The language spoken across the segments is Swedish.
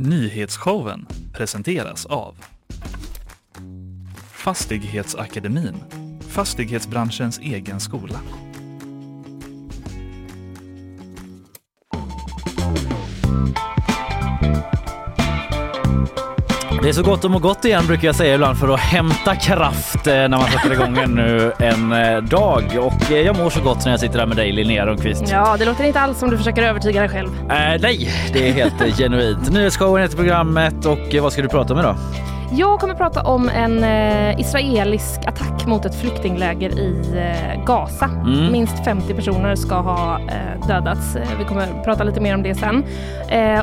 Nyhetsshowen presenteras av Fastighetsakademin, fastighetsbranschens egen skola. Det är så gott att må gott igen brukar jag säga ibland för att hämta kraft eh, när man sätter igång ännu en eh, dag. Och eh, jag mår så gott när jag sitter där med dig Linnea Rönnqvist. Ja, det låter inte alls som du försöker övertyga dig själv. Äh, nej, det är helt genuint. Nyhetsshowen heter programmet och vad ska du prata om idag? Jag kommer prata om en israelisk attack mot ett flyktingläger i eh, Gaza. Mm. Minst 50 personer ska ha eh, dödats. Eh, vi kommer prata lite mer om det sen.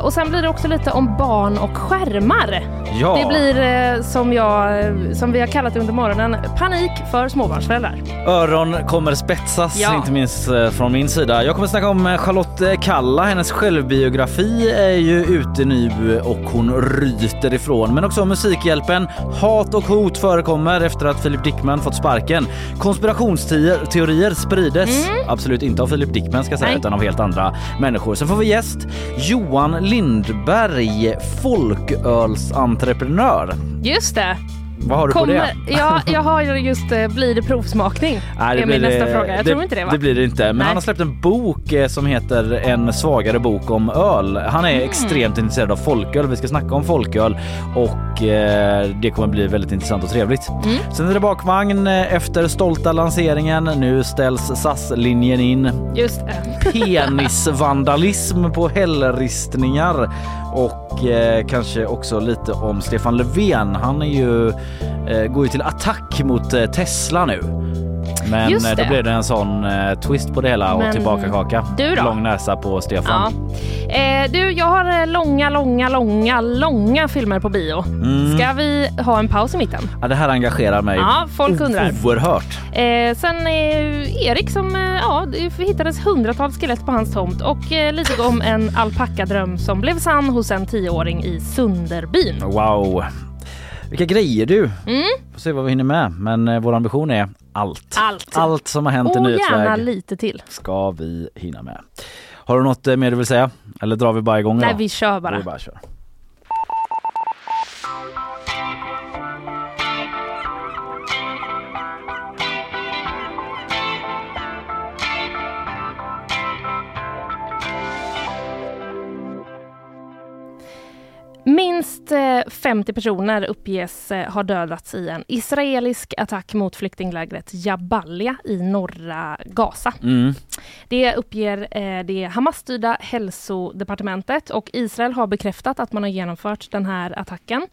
Och sen blir det också lite om barn och skärmar. Ja, Det blir som, jag, som vi har kallat det under morgonen, panik för småbarnsföräldrar. öron kommer spetsas, Ja. inte minst från min sida. Jag kommer snacka om Charlotte Kalla. Hennes självbiografi är ju ute nu och hon ryter ifrån. Men också om Musikhjälpen. Hat och hot förekommer efter att Filip Dickman fått sparken. Konspirationsteorier sprides. Absolut inte av Filip Dickman ska jag säga, Nej. utan av helt andra människor. Sen får vi gäst Johan Lindberg, folkölsentreprenör. Just det. Vad har du på det? Kommer, ja, jag har ju just eh, blir det provsmakning? Nej, det är min blir nästa fråga. Jag det, tror inte det va? Det blir det inte. Men Nej. han har släppt en bok eh, som heter En svagare bok om öl. Han är Mm. extremt intresserad av folköl. Vi ska snacka om folköl och eh, det kommer bli väldigt intressant och trevligt. Mm. Sen är det bakvagn eh, efter stolta lanseringen. Nu ställs SAS-linjen in. Just det. Penisvandalism på hällristningar och eh, kanske också lite om Stefan Löfven. Han är ju, eh, går ju till attack mot eh, Tesla nu. Men Just eh, då det. blev det en sån eh, twist på det hela Men och tillbaka kaka. du då? Lång näsa på Ja. Stefan. Eh, du, jag har eh, långa, långa, långa, långa filmer på bio. Mm. Ska vi ha en paus i mitten? Ja, det här engagerar mig Ja, folk undrar. oerhört. Eh, sen eh, Erik som, eh, ja, det hittades hundratals skelett på hans tomt och eh, lite om en alpackadröm som blev sann hos en tioåring i Sunderbyn. Wow. Vilka grejer du! Mm. Får se vad vi hinner med. Men eh, vår ambition är allt. Allt. Allt som har hänt i Och gärna nyhetsväg lite till. ska vi hinna med. Har du något eh, mer du vill säga? Eller drar vi bara igång Nej, idag? vi kör bara. Vi bara kör. Minst eh, 50 personer uppges eh, ha dödats i en israelisk attack mot flyktinglägret Jabalia i norra Gaza. Mm. Det uppger eh, det Hamas-styrda hälsodepartementet och Israel har bekräftat att man har genomfört den här attacken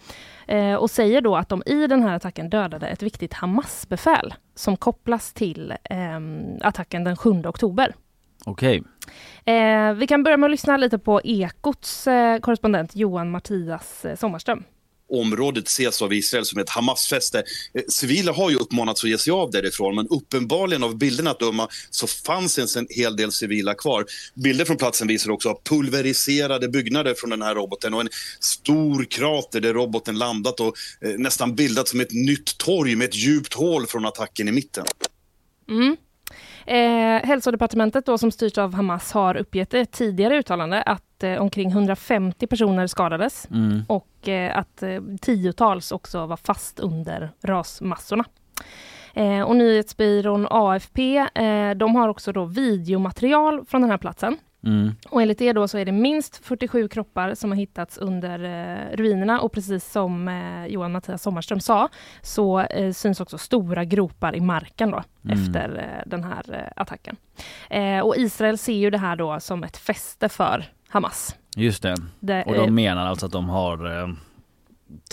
eh, och säger då att de i den här attacken dödade ett viktigt Hamas-befäl som kopplas till ehm, attacken den 7 oktober. Okej. Eh, vi kan börja med att lyssna lite på Ekots eh, korrespondent Johan Mattias eh, Sommarström. området ses av Israel som ett Hamas-fäste. Eh, Civila har ju uppmanats att ge sig av därifrån men uppenbarligen av bilderna att döma så fanns en hel del civila kvar. Bilder från platsen visar också pulveriserade byggnader från den här roboten och en stor krater där roboten landat och eh, nästan bildat som ett nytt torg med ett djupt hål från attacken i mitten. Mm. Eh, hälsodepartementet då, som styrs av Hamas har uppgett ett tidigare uttalande att eh, omkring 150 personer skadades Mm. och eh, att eh, tiotals också var fast under rasmassorna. Eh, och nyhetsbyrån AFP eh, de har också då videomaterial från den här platsen. Mm. Och enligt det då så är det minst 47 kroppar som har hittats under eh, ruinerna och precis som eh, Johan Mattias Sommarström sa så eh, syns också stora gropar i marken då Mm. efter eh, den här eh, attacken. Eh, och Israel ser ju det här då som ett fäste för Hamas. Just det. Det, Och de menar alltså att de har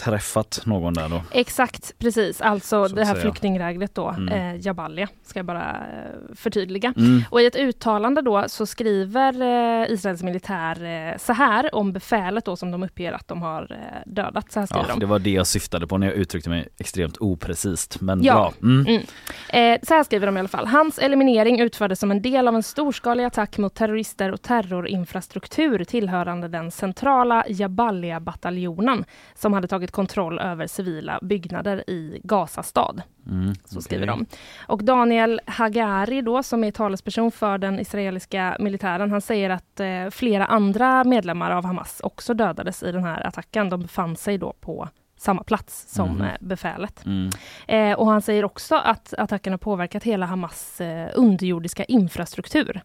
träffat någon där då? Exakt, precis. Alltså Så det här säga. flyktinglägret då, Mm. eh, Jabalia, ska jag bara eh, förtydliga. Mm. Och i ett uttalande då så skriver eh, Israels militär eh, så här om befälet då som de uppger att de har eh, dödat. Så här Ja, de. det var det jag syftade på när jag uttryckte mig extremt oprecist. Men Ja. bra. Mm. Mm. Så här skriver de i alla fall. Hans eliminering utfördes som en del av en storskalig attack mot terrorister och terrorinfrastruktur tillhörande den centrala Jabalia-bataljonen som hade tagit kontroll över civila byggnader i Gaza stad. Mm, Så skriver de. Och Daniel Hagari då, som är talesperson för den israeliska militären, han säger att eh, flera andra medlemmar av Hamas också dödades i den här attacken. De befann sig då på samma plats som eh, befälet. Mm. Eh, och han säger också att attacken har påverkat hela Hamas eh, underjordiska infrastruktur.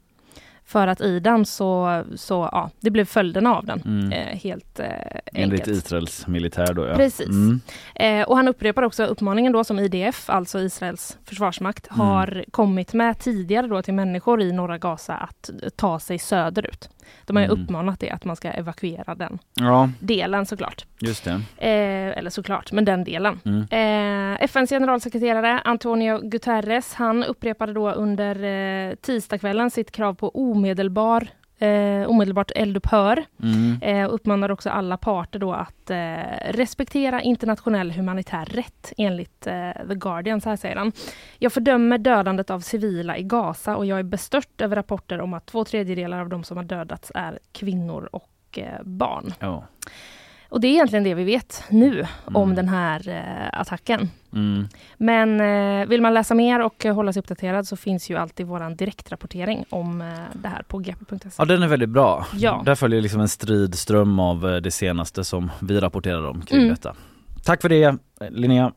För att i den så, så ja, det blev följden av den. Mm. Eh, helt eh, Enligt enkelt. Israels militär då ja. Precis. Mm. Eh, och han upprepar också uppmaningen då som IDF, alltså Israels försvarsmakt, Mm. har kommit med tidigare då till människor i norra Gaza att ta sig söderut. De har ju Mm. uppmanat det, att man ska evakuera den Ja, delen såklart. just det. Eh, eller såklart, men den delen. Mm. Eh, FNs generalsekreterare Antonio Guterres, han upprepade då under eh, tisdagskvällen sitt krav på omedelbar Eh, omedelbart eldupphör Mm. eh, uppmanar också alla parter då att eh, respektera internationell humanitär rätt enligt eh, The Guardian. Så här säger han. Jag fördömer dödandet av civila i Gaza och jag är bestört över rapporter om att två tredjedelar av de som har dödats är kvinnor och eh, barn. Ja. Och det är egentligen det vi vet nu om Mm. den här eh, attacken. Mm. Men eh, vill man läsa mer och hålla sig uppdaterad så finns ju alltid våran direktrapportering om eh, det här på gp.se. Ja den är väldigt bra. Ja. Där följer liksom en stridström av det senaste som vi rapporterar om kring Mm. detta. Tack för det Linnea.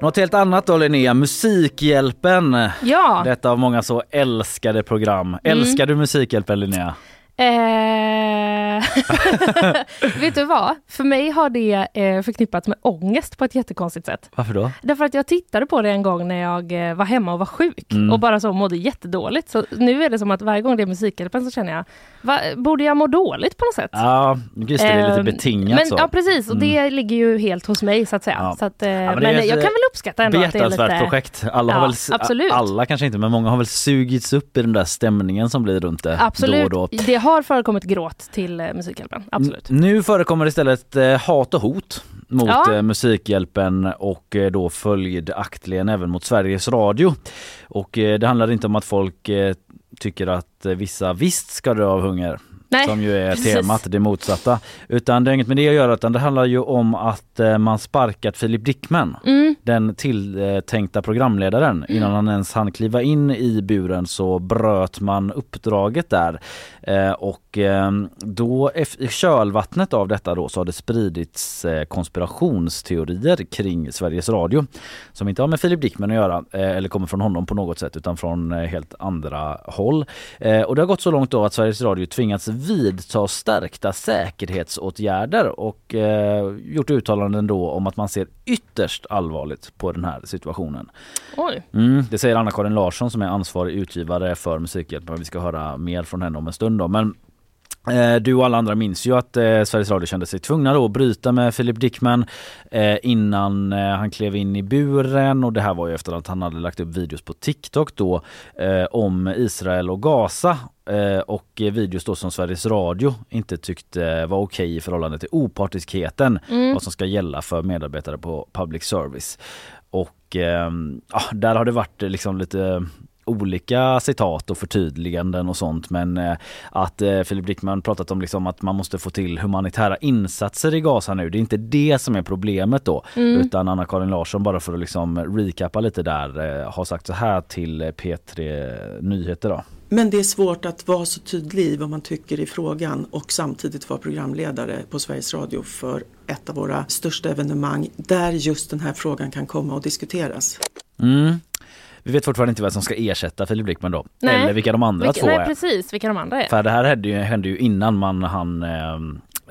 Något helt annat då Linnea, Musikhjälpen. Ja, Detta av många så älskade program. Älskar du Musikhjälpen Linnea? Eh, vet du vad? För mig har det eh, förknippats med ångest på ett jättekonstigt sätt. Varför då? Därför att jag tittade på det en gång när jag eh, var hemma och var sjuk Mm. och bara så mådde jättedåligt. Så nu är det som att varje gång det är Musikhjälpen så känner jag, va, borde jag må dåligt på något sätt? Ja, just det, det är lite Ehm, betingat men, så. Ja precis, och det ligger ju helt hos mig så att säga. Ja. Så att, eh, men men ett, jag kan väl uppskatta ändå att det är lite... projekt. Alla har Ja, väl, s- absolut. alla kanske inte, men många har väl sugits upp i den där stämningen som blir runt det Absolut, då och då. det har förekommit gråt till eh, Musikhjälpen. Absolut. N- Nu förekommer istället eh, hat och hot mot Ja. eh, Musikhjälpen och eh, då följaktligen även mot Sveriges Radio. Och det handlar inte om att folk tycker att vissa visst ska dö av hunger. Nej, som ju är precis. temat, det motsatta. Utan det har inget med det att göra utan det handlar ju om att eh, man sparkat Filip Dickman, Mm. den tilltänkta programledaren. Innan han ens hann kliva in i buren så bröt man uppdraget där. Eh, och eh, då i kölvattnet av detta då så har det spridits eh, konspirationsteorier kring Sveriges Radio. Som inte har med Filip Dickman att göra eller kommer från honom på något sätt utan från helt andra håll. Och det har gått så långt då att Sveriges Radio tvingats vidta stärkta säkerhetsåtgärder och eh, gjort uttalanden då om att man ser ytterst allvarligt på den här situationen. Mm, det säger Anna-Karin Larsson som är ansvarig utgivare för Musikhjälpen. Vi ska höra mer från henne om en stund då. Men du och alla andra minns ju att eh, Sveriges Radio kände sig tvungna då att bryta med Philip Dickman eh, innan eh, han klev in i buren och det här var ju efter att han hade lagt upp videos på TikTok då eh, om Israel och Gaza eh, och eh, videos då som Sveriges Radio inte tyckte var okej i förhållande till opartiskheten Mm. vad som ska gälla för medarbetare på public service. Och eh, ja, där har det varit eh, liksom lite olika citat och förtydliganden och sånt men eh, att eh, Filip Dickman pratat om liksom att man måste få till humanitära insatser i Gaza nu. Det är inte det som är problemet då Mm. utan Anna-Karin Larsson bara för att liksom recappa lite där eh, har sagt så här till eh, P3 Nyheter då. Men det är svårt att vara så tydlig i vad man tycker i frågan och samtidigt vara programledare på Sveriges Radio för ett av våra största evenemang där just den här frågan kan komma och diskuteras. Mm. Vi vet fortfarande inte vem som ska ersätta Filip Dickman då. Nej. Eller vilka de andra Vilka, två nej är. precis, vilka de andra är. För det här hände ju, hände ju innan man han eh,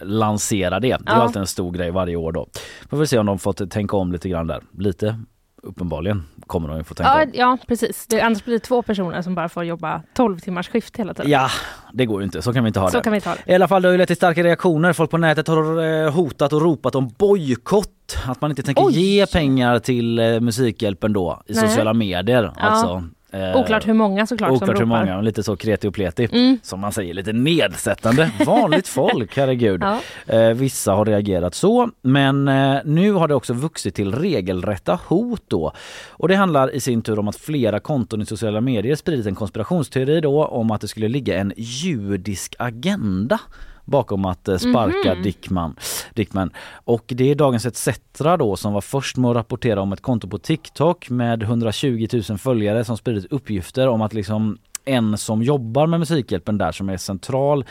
lansera det. Det är Ja. alltid en stor grej varje år då. Får väl se om de fått tänka om lite grann där. Lite uppenbarligen kommer de ju få tänka Ja, om. ja precis. Det, annars blir det två personer som bara får jobba 12 timmars skift hela tiden. Ja, det går ju inte. Så kan vi inte ha Så det. kan vi ta det. I alla fall det har ju lett till starka reaktioner. Folk på nätet har eh, hotat och ropat om bojkott. Att man inte tänker Oj. ge pengar till eh, Musikhjälpen då i Nej. sociala medier. Ja. Eh, Oklart hur många såklart Oklart som hur ropar. många, lite så kreti och pleti. Mm. Som man säger, lite nedsättande. Vanligt folk, herregud. Ja. Eh, vissa har reagerat så, men eh, nu har det också vuxit till regelrätta hot då. Och det handlar i sin tur om att flera konton i sociala medier spridit en konspirationsteori då om att det skulle ligga en judisk agenda bakom att eh, sparka Mhm. Dickman, Dickman. Och det är Dagens ETC då som var först med att rapportera om ett konto på TikTok med 120 000 följare som spridit uppgifter om att liksom en som jobbar med Musikhjälpen där som är central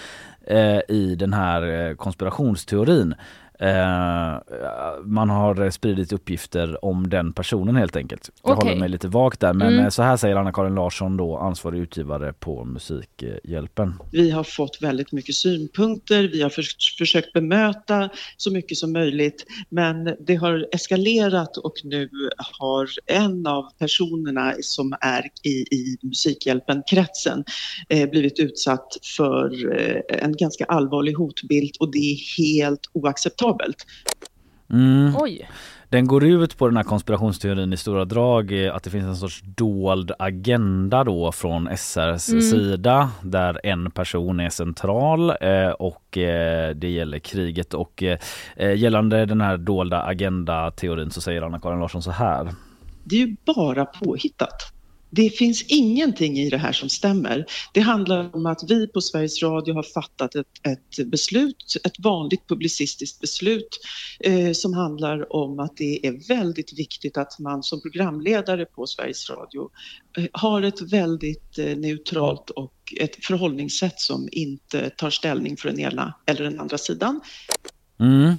eh, i den här eh, konspirationsteorin. Eh, man har spridit uppgifter om den personen helt enkelt. Jag Okej. håller mig lite vagt där men Mm. eh, så här säger Anna-Karin Larsson då ansvarig utgivare på Musikhjälpen. Vi har fått väldigt mycket synpunkter, vi har förs- försökt bemöta så mycket som möjligt men det har eskalerat och nu har en av personerna som är i, i Musikhjälpen-kretsen eh, blivit utsatt för eh, en ganska allvarlig hotbild och det är helt oacceptabelt. Mm. Oj. Den går ut på den här konspirationsteorin i stora drag eh, att det finns en sorts dold agenda då från SRs Mm. sida där en person är central eh, och eh, det gäller kriget och eh, gällande den här dolda agenda-teorin så säger Anna-Karin Larsson så här. Det är ju bara påhittat. Det finns ingenting i det här som stämmer. Det handlar om att vi på Sveriges Radio har fattat ett, ett beslut, ett vanligt publicistiskt beslut eh, som handlar om att det är väldigt viktigt att man som programledare på Sveriges Radio eh, har ett väldigt eh, neutralt och ett förhållningssätt som inte tar ställning för den ena eller den andra sidan. Mm.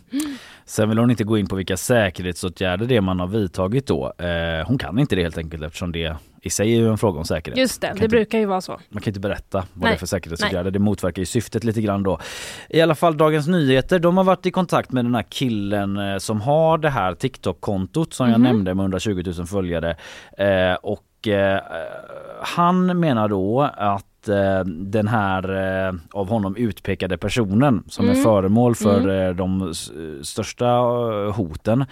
Sen vill hon inte gå in på vilka säkerhetsåtgärder det är man har vidtagit då. Eh, hon kan inte det helt enkelt eftersom det i sig är ju en fråga om säkerhet. Just det, det inte- brukar ju vara så. Man kan inte berätta vad det Nej. är för säkerhetsåtgärder. Det motverkar ju syftet lite grann då. I alla fall Dagens Nyheter, de har varit i kontakt med den här killen eh, som har det här TikTok-kontot som jag Mhm. nämnde med 120 000 följare. Eh, och eh, han menar då att eh, den här eh, av honom utpekade personen som är Mm. föremål för Mm. eh, de s- största eh, hoten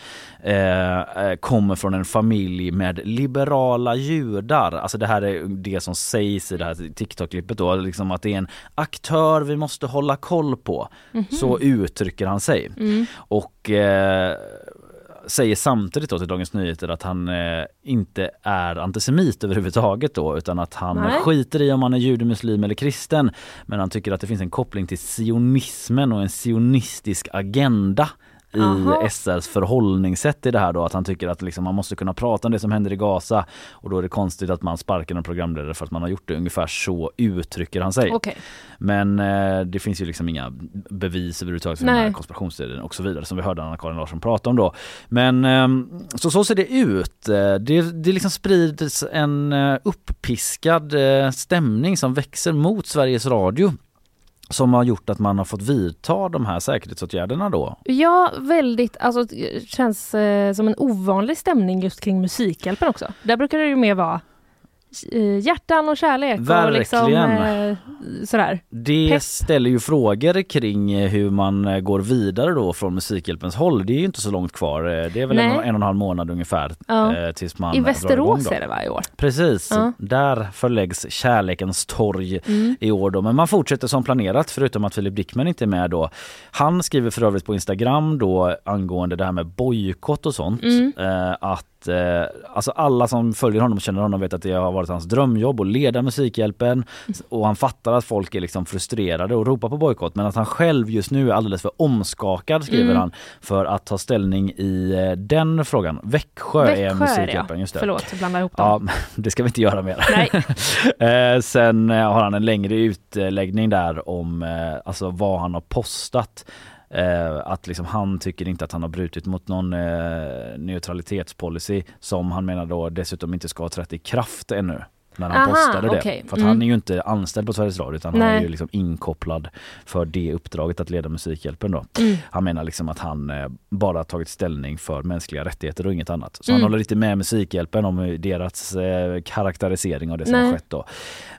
eh, eh, kommer från en familj med liberala judar. Alltså det här är det som sägs i det här TikTok-klippet då, liksom att det är en aktör vi måste hålla koll på. Så uttrycker han sig. Mm. Och eh, säger samtidigt då till Dagens Nyheter att han eh, inte är antisemit överhuvudtaget då utan att han Nej. skiter i om han är jude, muslim eller kristen. Men han tycker att det finns en koppling till sionismen och en sionistisk agenda i Aha. SRs förhållningssätt i det här då att han tycker att liksom man måste kunna prata om det som händer i Gaza och då är det konstigt att man sparkar en programledare för att man har gjort det. Ungefär så uttrycker han sig. Okej. Men eh, det finns ju liksom inga bevis överhuvudtaget för den här Nej. konspirationsteorin och så vidare som vi hörde Anna-Karin Larsson prata om då. Men ehm, så, så ser det ut. Eh, Det, det liksom sprids en eh, uppiskad eh, stämning som växer mot Sveriges Radio som har gjort att man har fått vidta de här säkerhetsåtgärderna då. Ja, väldigt, alltså det känns eh, som en ovanlig stämning just kring Musikhjälpen också. Där brukar det ju mer vara hjärtan och kärlek och liksom Verkligen. eh, sådär. Det Pepp. ställer ju frågor kring eh, hur man eh, går vidare då från Musikhjälpens håll. Det är ju inte så långt kvar. Eh, Det är väl en, en och en halv månad ungefär Ja. eh, tills man I Västerås är det varje år. Precis, Ja. där förläggs Kärlekens torg Mm. i år då. Men man fortsätter som planerat förutom att Filip Dickman inte är med då. Han skriver för övrigt på Instagram då angående det här med bojkott och sånt. Mm. Eh, att eh, alltså alla som följer honom och känner honom vet att det har varit hans drömjobb att leda Musikhjälpen och han fattar att folk är liksom frustrerade och ropar på bojkott men att han själv just nu är alldeles för omskakad skriver Mm. han för att ta ställning i eh, den frågan. Växjö, är Växjö är Musikhjälpen, ja. just det. Förlåt, jag blandar ihop dem. Ja, det ska vi inte göra mer. Eh, sen eh, har han en längre utläggning där om eh, alltså vad han har postat. Eh, att liksom han tycker inte att han har brutit mot någon eh, neutralitetspolicy som han menar då dessutom inte ska ha trätt i kraft ännu. När han Aha, postade det. okej. För att Mm. han är ju inte anställd på Sveriges Radio utan han är Nej. ju liksom inkopplad för det uppdraget att leda Musikhjälpen då. Mm. Han menar liksom att han eh, bara tagit ställning för mänskliga rättigheter och inget annat. Så Mm. han håller inte med Musikhjälpen om deras eh, karaktärisering av det som Nej. skett då.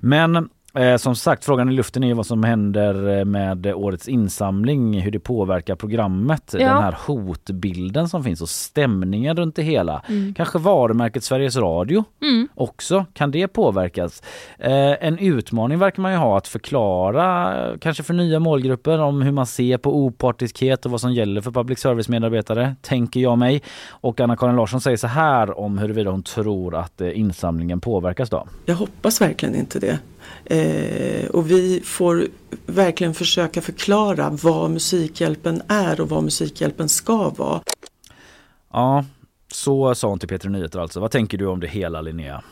Men Eh, som sagt, frågan i luften är vad som händer eh, med årets insamling, hur det påverkar programmet, Ja. den här hotbilden som finns och stämningen runt det hela. Mm. Kanske varumärket Sveriges Radio Mm. också, kan det påverkas? Eh, en utmaning verkar man ju ha att förklara, kanske för nya målgrupper, om hur man ser på opartiskhet och vad som gäller för public service-medarbetare, tänker jag mig. Och Anna-Karin Larsson säger så här om huruvida hon tror att eh, insamlingen påverkas då. Jag hoppas verkligen inte det. Eh, och vi får verkligen försöka förklara vad Musikhjälpen är och vad Musikhjälpen ska vara. Ja, så sa hon till Peter Nyheter alltså. Vad tänker du om det hela Linnea?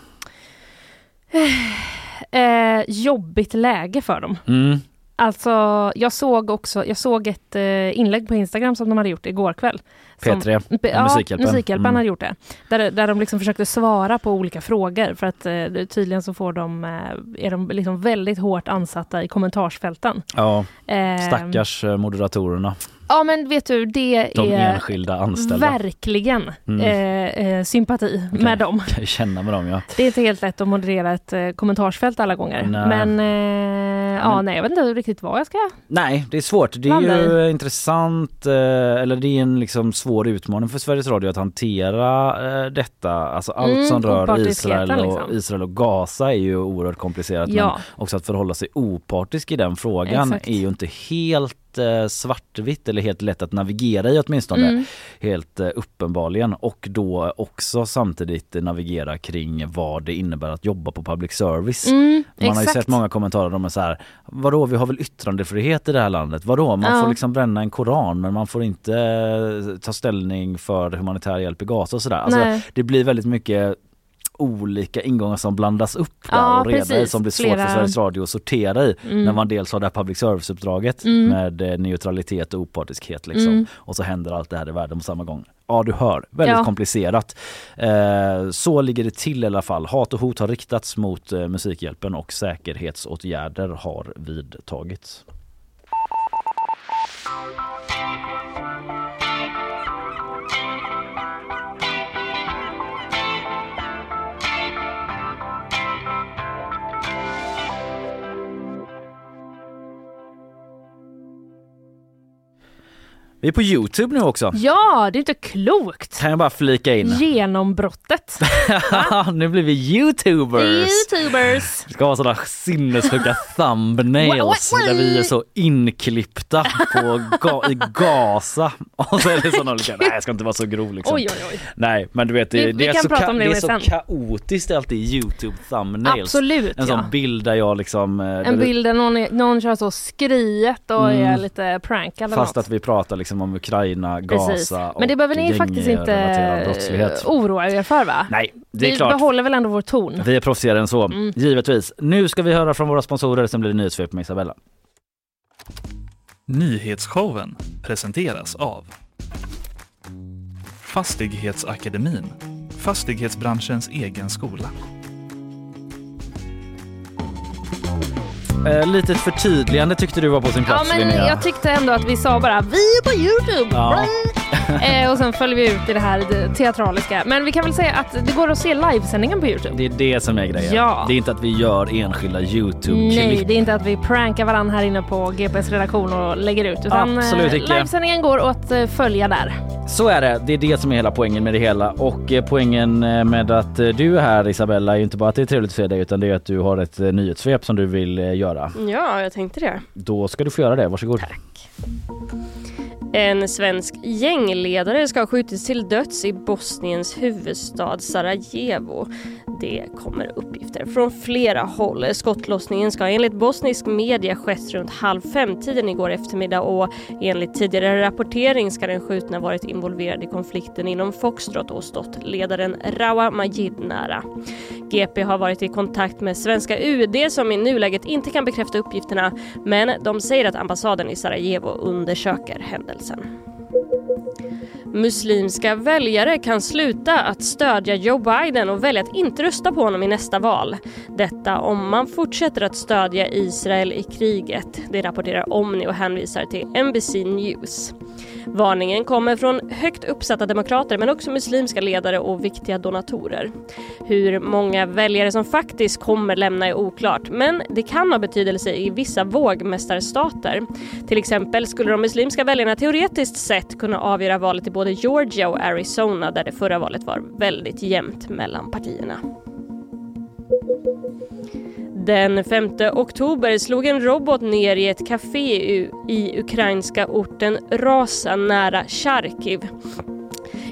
Eh, jobbigt läge för dem. Mm. Alltså, jag såg också, jag såg ett eh, inlägg på Instagram som de hade gjort igår kväll. Som- P3, P- om Musikhjälpen. Musikhjälpen Mm. hade gjort det. Där, där de liksom försökte svara på olika frågor för att eh, tydligen så får de, eh, är de liksom väldigt hårt ansatta i kommentarsfälten. Ja, Eh, stackars eh, moderatorerna, Ja men vet du, det de är enskilda anställda. verkligen Mm. eh, eh, sympati Okej. med dem. Ju känna med dem ja. Det är inte helt lätt att moderera ett eh, kommentarsfält alla gånger. Nej. Men, eh, ja, Men- nej, jag vet inte riktigt vad jag ska... Nej, det är svårt. Det är ju intressant, eh, eller det är en liksom svår utmaning för Sveriges Radio att hantera eh, detta. Alltså allt Mm, som rör Israel och, liksom. Israel och Gaza är ju oerhört komplicerat. Ja. Men också att förhålla sig opartisk i den frågan Exakt. är ju inte helt eh, svartvitt eller helt lätt att navigera i åtminstone. Mm. Helt eh, uppenbarligen och då också samtidigt navigera kring vad det innebär att jobba på public service. Mm, Man har ju exakt. sett många kommentarer är så här, vadå vi har väl yttrandefrihet i det här landet? Vadå man Ja. får liksom bränna en koran men man får inte eh, ta ställning för humanitär hjälp i Gaza och sådär. Alltså, det blir väldigt mycket olika ingångar som blandas upp där Ja, och reda i som blir svårt Flera- för Sveriges Radio att sortera i Mm. när man dels har det här public service-uppdraget Mm. med eh, neutralitet och opartiskhet liksom. Mm. och så händer allt det här i världen på samma gång. Ja du hör, väldigt Ja. komplicerat. Eh, så ligger det till i alla fall. Hat och hot har riktats mot eh, Musikhjälpen och säkerhetsåtgärder har vidtagits. Vi är på Youtube nu också. Ja, det är inte klokt! Kan jag bara flika in? Genombrottet. nu blir vi youtubers! Youtubers! Vi ska ha sådana sinnessjuka thumbnails där vi är så inklippta på ga- i Gaza. Och så är det sådana olika, nej jag ska inte vara så grov liksom. Oj, oj, oj. Nej men du vet det, Vi- det vi är, så, ka- det är så sen. kaotiskt alltid youtube thumbnails. Absolut, En sån ja. bild där jag liksom eh, En bild där någon, är, någon kör så skriet och Mm. är lite prankad eller Fast något. att vi pratar liksom om Ukraina, Precis. Gaza Men det behöver ni faktiskt inte oroa er för va? Nej, det är vi klart. behåller väl ändå vår ton. Vi är proffsigare än så, Mm. givetvis. Nu ska vi höra från våra sponsorer, sen blir det nyhetssvep med Isabella. Nyhetsshowen presenteras av Fastighetsakademin, fastighetsbranschens egen skola. Eh, litet förtydligande tyckte du var på sin Ja plats men Linnea. jag tyckte ändå att vi sa bara vi är på Youtube! Ja. eh, och sen följer vi ut i det här det teatraliska. Men vi kan väl säga att det går att se livesändningen på Youtube. Det är det som är grejen. Ja. Det är inte att vi gör enskilda Nej, Youtube-klipp. det är inte att vi prankar varandra här inne på GPs redaktion och lägger ut. Utan Absolut eh, icke. livesändningen går att eh, följa där. Så är det. Det är det som är hela poängen med det hela. Och eh, poängen med att du är här Isabella är ju inte bara att det är trevligt att se dig utan det är att du har ett nyhetssvep som du vill göra. Ja, jag tänkte det. Då ska du få göra det. Varsågod. En svensk gängledare ska ha skjutits till döds i Bosniens huvudstad Sarajevo. Det kommer uppgifter från flera håll. Skottlossningen ska enligt bosnisk media skett runt halv fem-tiden igår eftermiddag och enligt tidigare rapportering ska den skjutna varit involverad i konflikten inom Foxtrot och stått ledaren Rawa Majid nära. GP har varit i kontakt med svenska UD som i nuläget inte kan bekräfta uppgifterna men de säger att ambassaden i Sarajevo undersöker händelsen. Muslimska väljare kan sluta att stödja Joe Biden och välja att inte rösta på honom i nästa val. Detta om man fortsätter att stödja Israel i kriget. Det rapporterar Omni och hänvisar till NBC News. Varningen kommer från högt uppsatta demokrater men också muslimska ledare och viktiga donatorer. Hur många väljare som faktiskt kommer lämna är oklart men det kan ha betydelse i vissa vågmästarstater. Till exempel skulle de muslimska väljarna teoretiskt sett kunna avgöra valet i både Georgia och Arizona där det förra valet var väldigt jämnt mellan partierna. Den 5 oktober slog en robot ner i ett café i ukrainska orten Rasa nära Charkiv.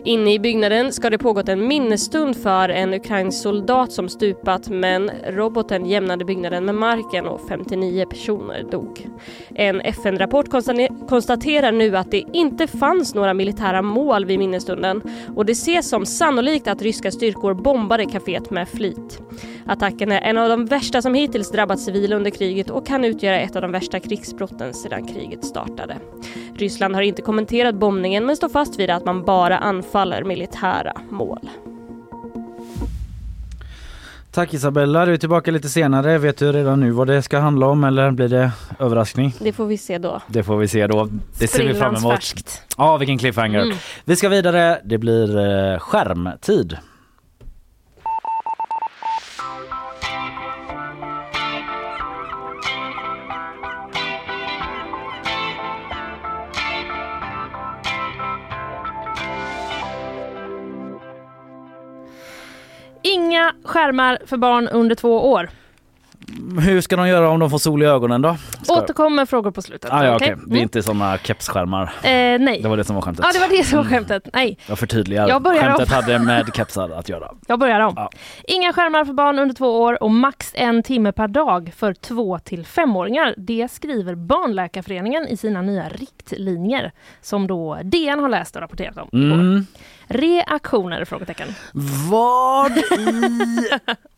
Inne i byggnaden ska det pågått en minnesstund för en ukrainsk soldat som stupat men roboten jämnade byggnaden med marken och 59 personer dog. En FN-rapport konstaterar nu att det inte fanns några militära mål vid minnesstunden och det ses som sannolikt att ryska styrkor bombade kaféet med flit. Attacken är en av de värsta som hittills drabbat civila under kriget och kan utgöra ett av de värsta krigsbrotten sedan kriget startade. Ryssland har inte kommenterat bombningen men står fast vid att man bara anfaller militära mål. Tack Isabella, du är tillbaka lite senare. Vet du redan nu vad det ska handla om eller blir det överraskning? Det får vi se då. Det får vi se då. Det ser vi fram emot. Ja, vilken cliffhanger. Mm. Vi ska vidare. Det blir eh, skärmtid. Inga skärmar för barn under två år. Hur ska de göra om de får sol i ögonen då? Ska... Återkom med frågor på slutet. Ah, ja, okay. Mm. Det är inte såna kepsskärmar? Eh, nej. Det var det som var skämtet. Ja, det var det som var skämtet. Nej. Jag förtydligar. Jag Skämtet om. hade med kepsar att göra. Jag börjar om. Ja. Inga skärmar för barn under två år och max en timme per dag för två till femåringar. Det skriver Barnläkarföreningen i sina nya riktlinjer som då DN har läst och rapporterat om. Mm. Reaktioner? Frågetecken. Vad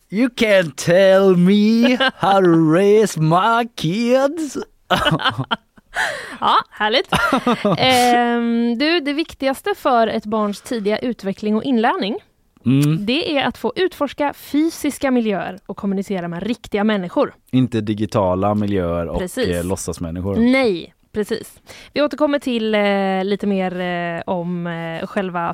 You can't tell me how to raise my kids. ja, härligt. ehm, du, det viktigaste för ett barns tidiga utveckling och inlärning Mm. Det är att få utforska fysiska miljöer och kommunicera med riktiga människor. Inte digitala miljöer och eh, låtsasmänniskor. Nej, Precis. Vi återkommer till eh, lite mer eh, om eh, själva,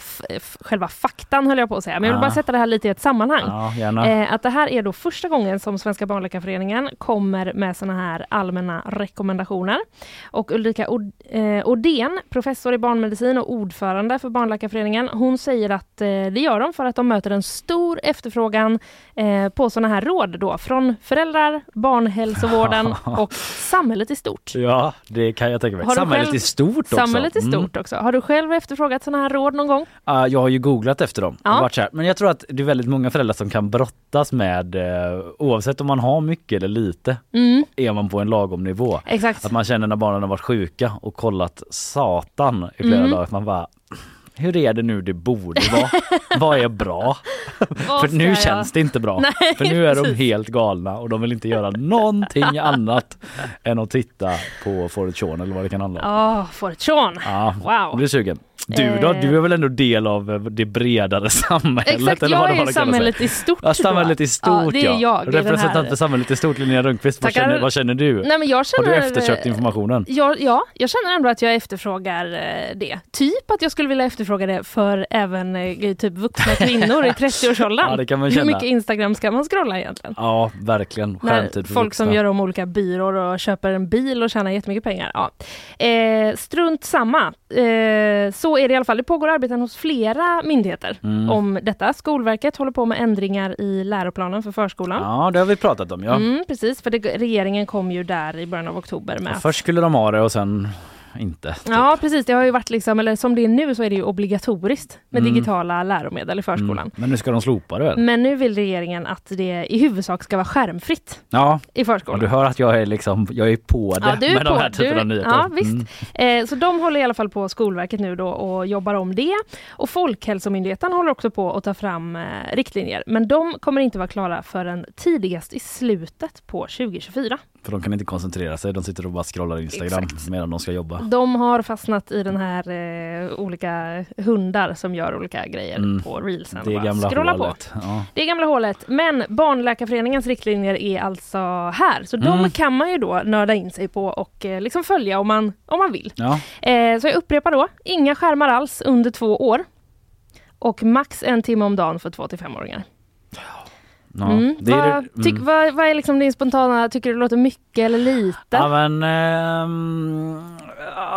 själva faktan höll jag på att säga. Men jag vill bara sätta det här lite i ett sammanhang. Ja, eh, att det här är då första gången som Svenska barnläkarföreningen kommer med såna här allmänna rekommendationer. Och Ulrika eh, Odén, professor i barnmedicin och ordförande för Barnläkarföreningen, hon säger att det gör de för att de möter en stor efterfrågan på såna här råd då från föräldrar, barnhälsovården och samhället i stort. Ja, det kan jag tänka mig. Samhället själv... är stort också. Samhället är mm. stort mm. också. Har du själv efterfrågat sådana här råd någon gång? Uh, jag har ju googlat efter dem. Ja. Här. Men jag tror att det är väldigt många föräldrar som kan brottas med uh, oavsett om man har mycket eller lite. Mm. Är man på en lagom nivå. Exakt. Att man känner när barnen har varit sjuka och kollat satan i flera mm. dagar. Att man bara hur är det nu det borde vara? Vad är bra? för nu jag? känns det inte bra. Nej, för nu är precis. de helt galna och de vill inte göra någonting annat än att titta på Fortune eller vad det kan handla om. Ja, oh, Fortune. Ja, wow. blir sugen. Du då? Du är väl ändå del av det bredare samhället? Exakt, eller vad jag är samhället i stort. Ja, samhället i stort ja. Det är jag. Representant för samhället i stort, Linnea Rönnqvist. Vad känner, vad känner, du? Nej, men jag känner, Har du eftersökt informationen? Ja, ja, jag känner ändå att jag efterfrågar eh, det. Typ att jag skulle vilja efterfråga det för även eh, typ vuxna kvinnor i 30-årsåldern. Ja, det kan man känna. Hur mycket Instagram ska man scrolla egentligen? Ja, verkligen. Skärmtid för Folk vuxna. som gör om olika byråer och köper en bil och tjänar jättemycket pengar. Ja. Eh, strunt samma. Eh, så är det i alla fall. Det pågår arbeten hos flera myndigheter mm. om detta. Skolverket håller på med ändringar i läroplanen för förskolan. Ja, det har vi pratat om. Ja. Mm, precis, för det, regeringen kom ju där i början av oktober med... Först skulle de ha det och sen inte. Typ. Ja precis, det har ju varit liksom, eller som det är nu så är det ju obligatoriskt med mm. digitala läromedel i förskolan. Mm. Men nu ska de slopa det väl? Men nu vill regeringen att det i huvudsak ska vara skärmfritt ja. i förskolan. du hör att jag är liksom, jag är på det ja, du är med på, de här typen av nyheter. Ja visst. Mm. Eh, så de håller i alla fall på Skolverket nu då och jobbar om det. Och Folkhälsomyndigheten håller också på att ta fram eh, riktlinjer. Men de kommer inte vara klara förrän tidigast i slutet på 2024. För de kan inte koncentrera sig, de sitter och bara scrollar Instagram Exakt. medan de ska jobba. De har fastnat i den här eh, olika hundar som gör olika grejer Mm. på reelsen. Det är gamla scrollar på. hålet. Ja. Det är gamla hålet. Men Barnläkarföreningens riktlinjer är alltså här. Så de Mm. kan man ju då nörda in sig på och eh, liksom följa om man, om man vill. Ja. Eh, så jag upprepar då, inga skärmar alls under två år. Och max en timme om dagen för två till femåringar. Ja. Mm. Det är vad, det- tyck, mm. vad, vad är liksom din spontana, tycker du det låter mycket eller lite? Ja men ja,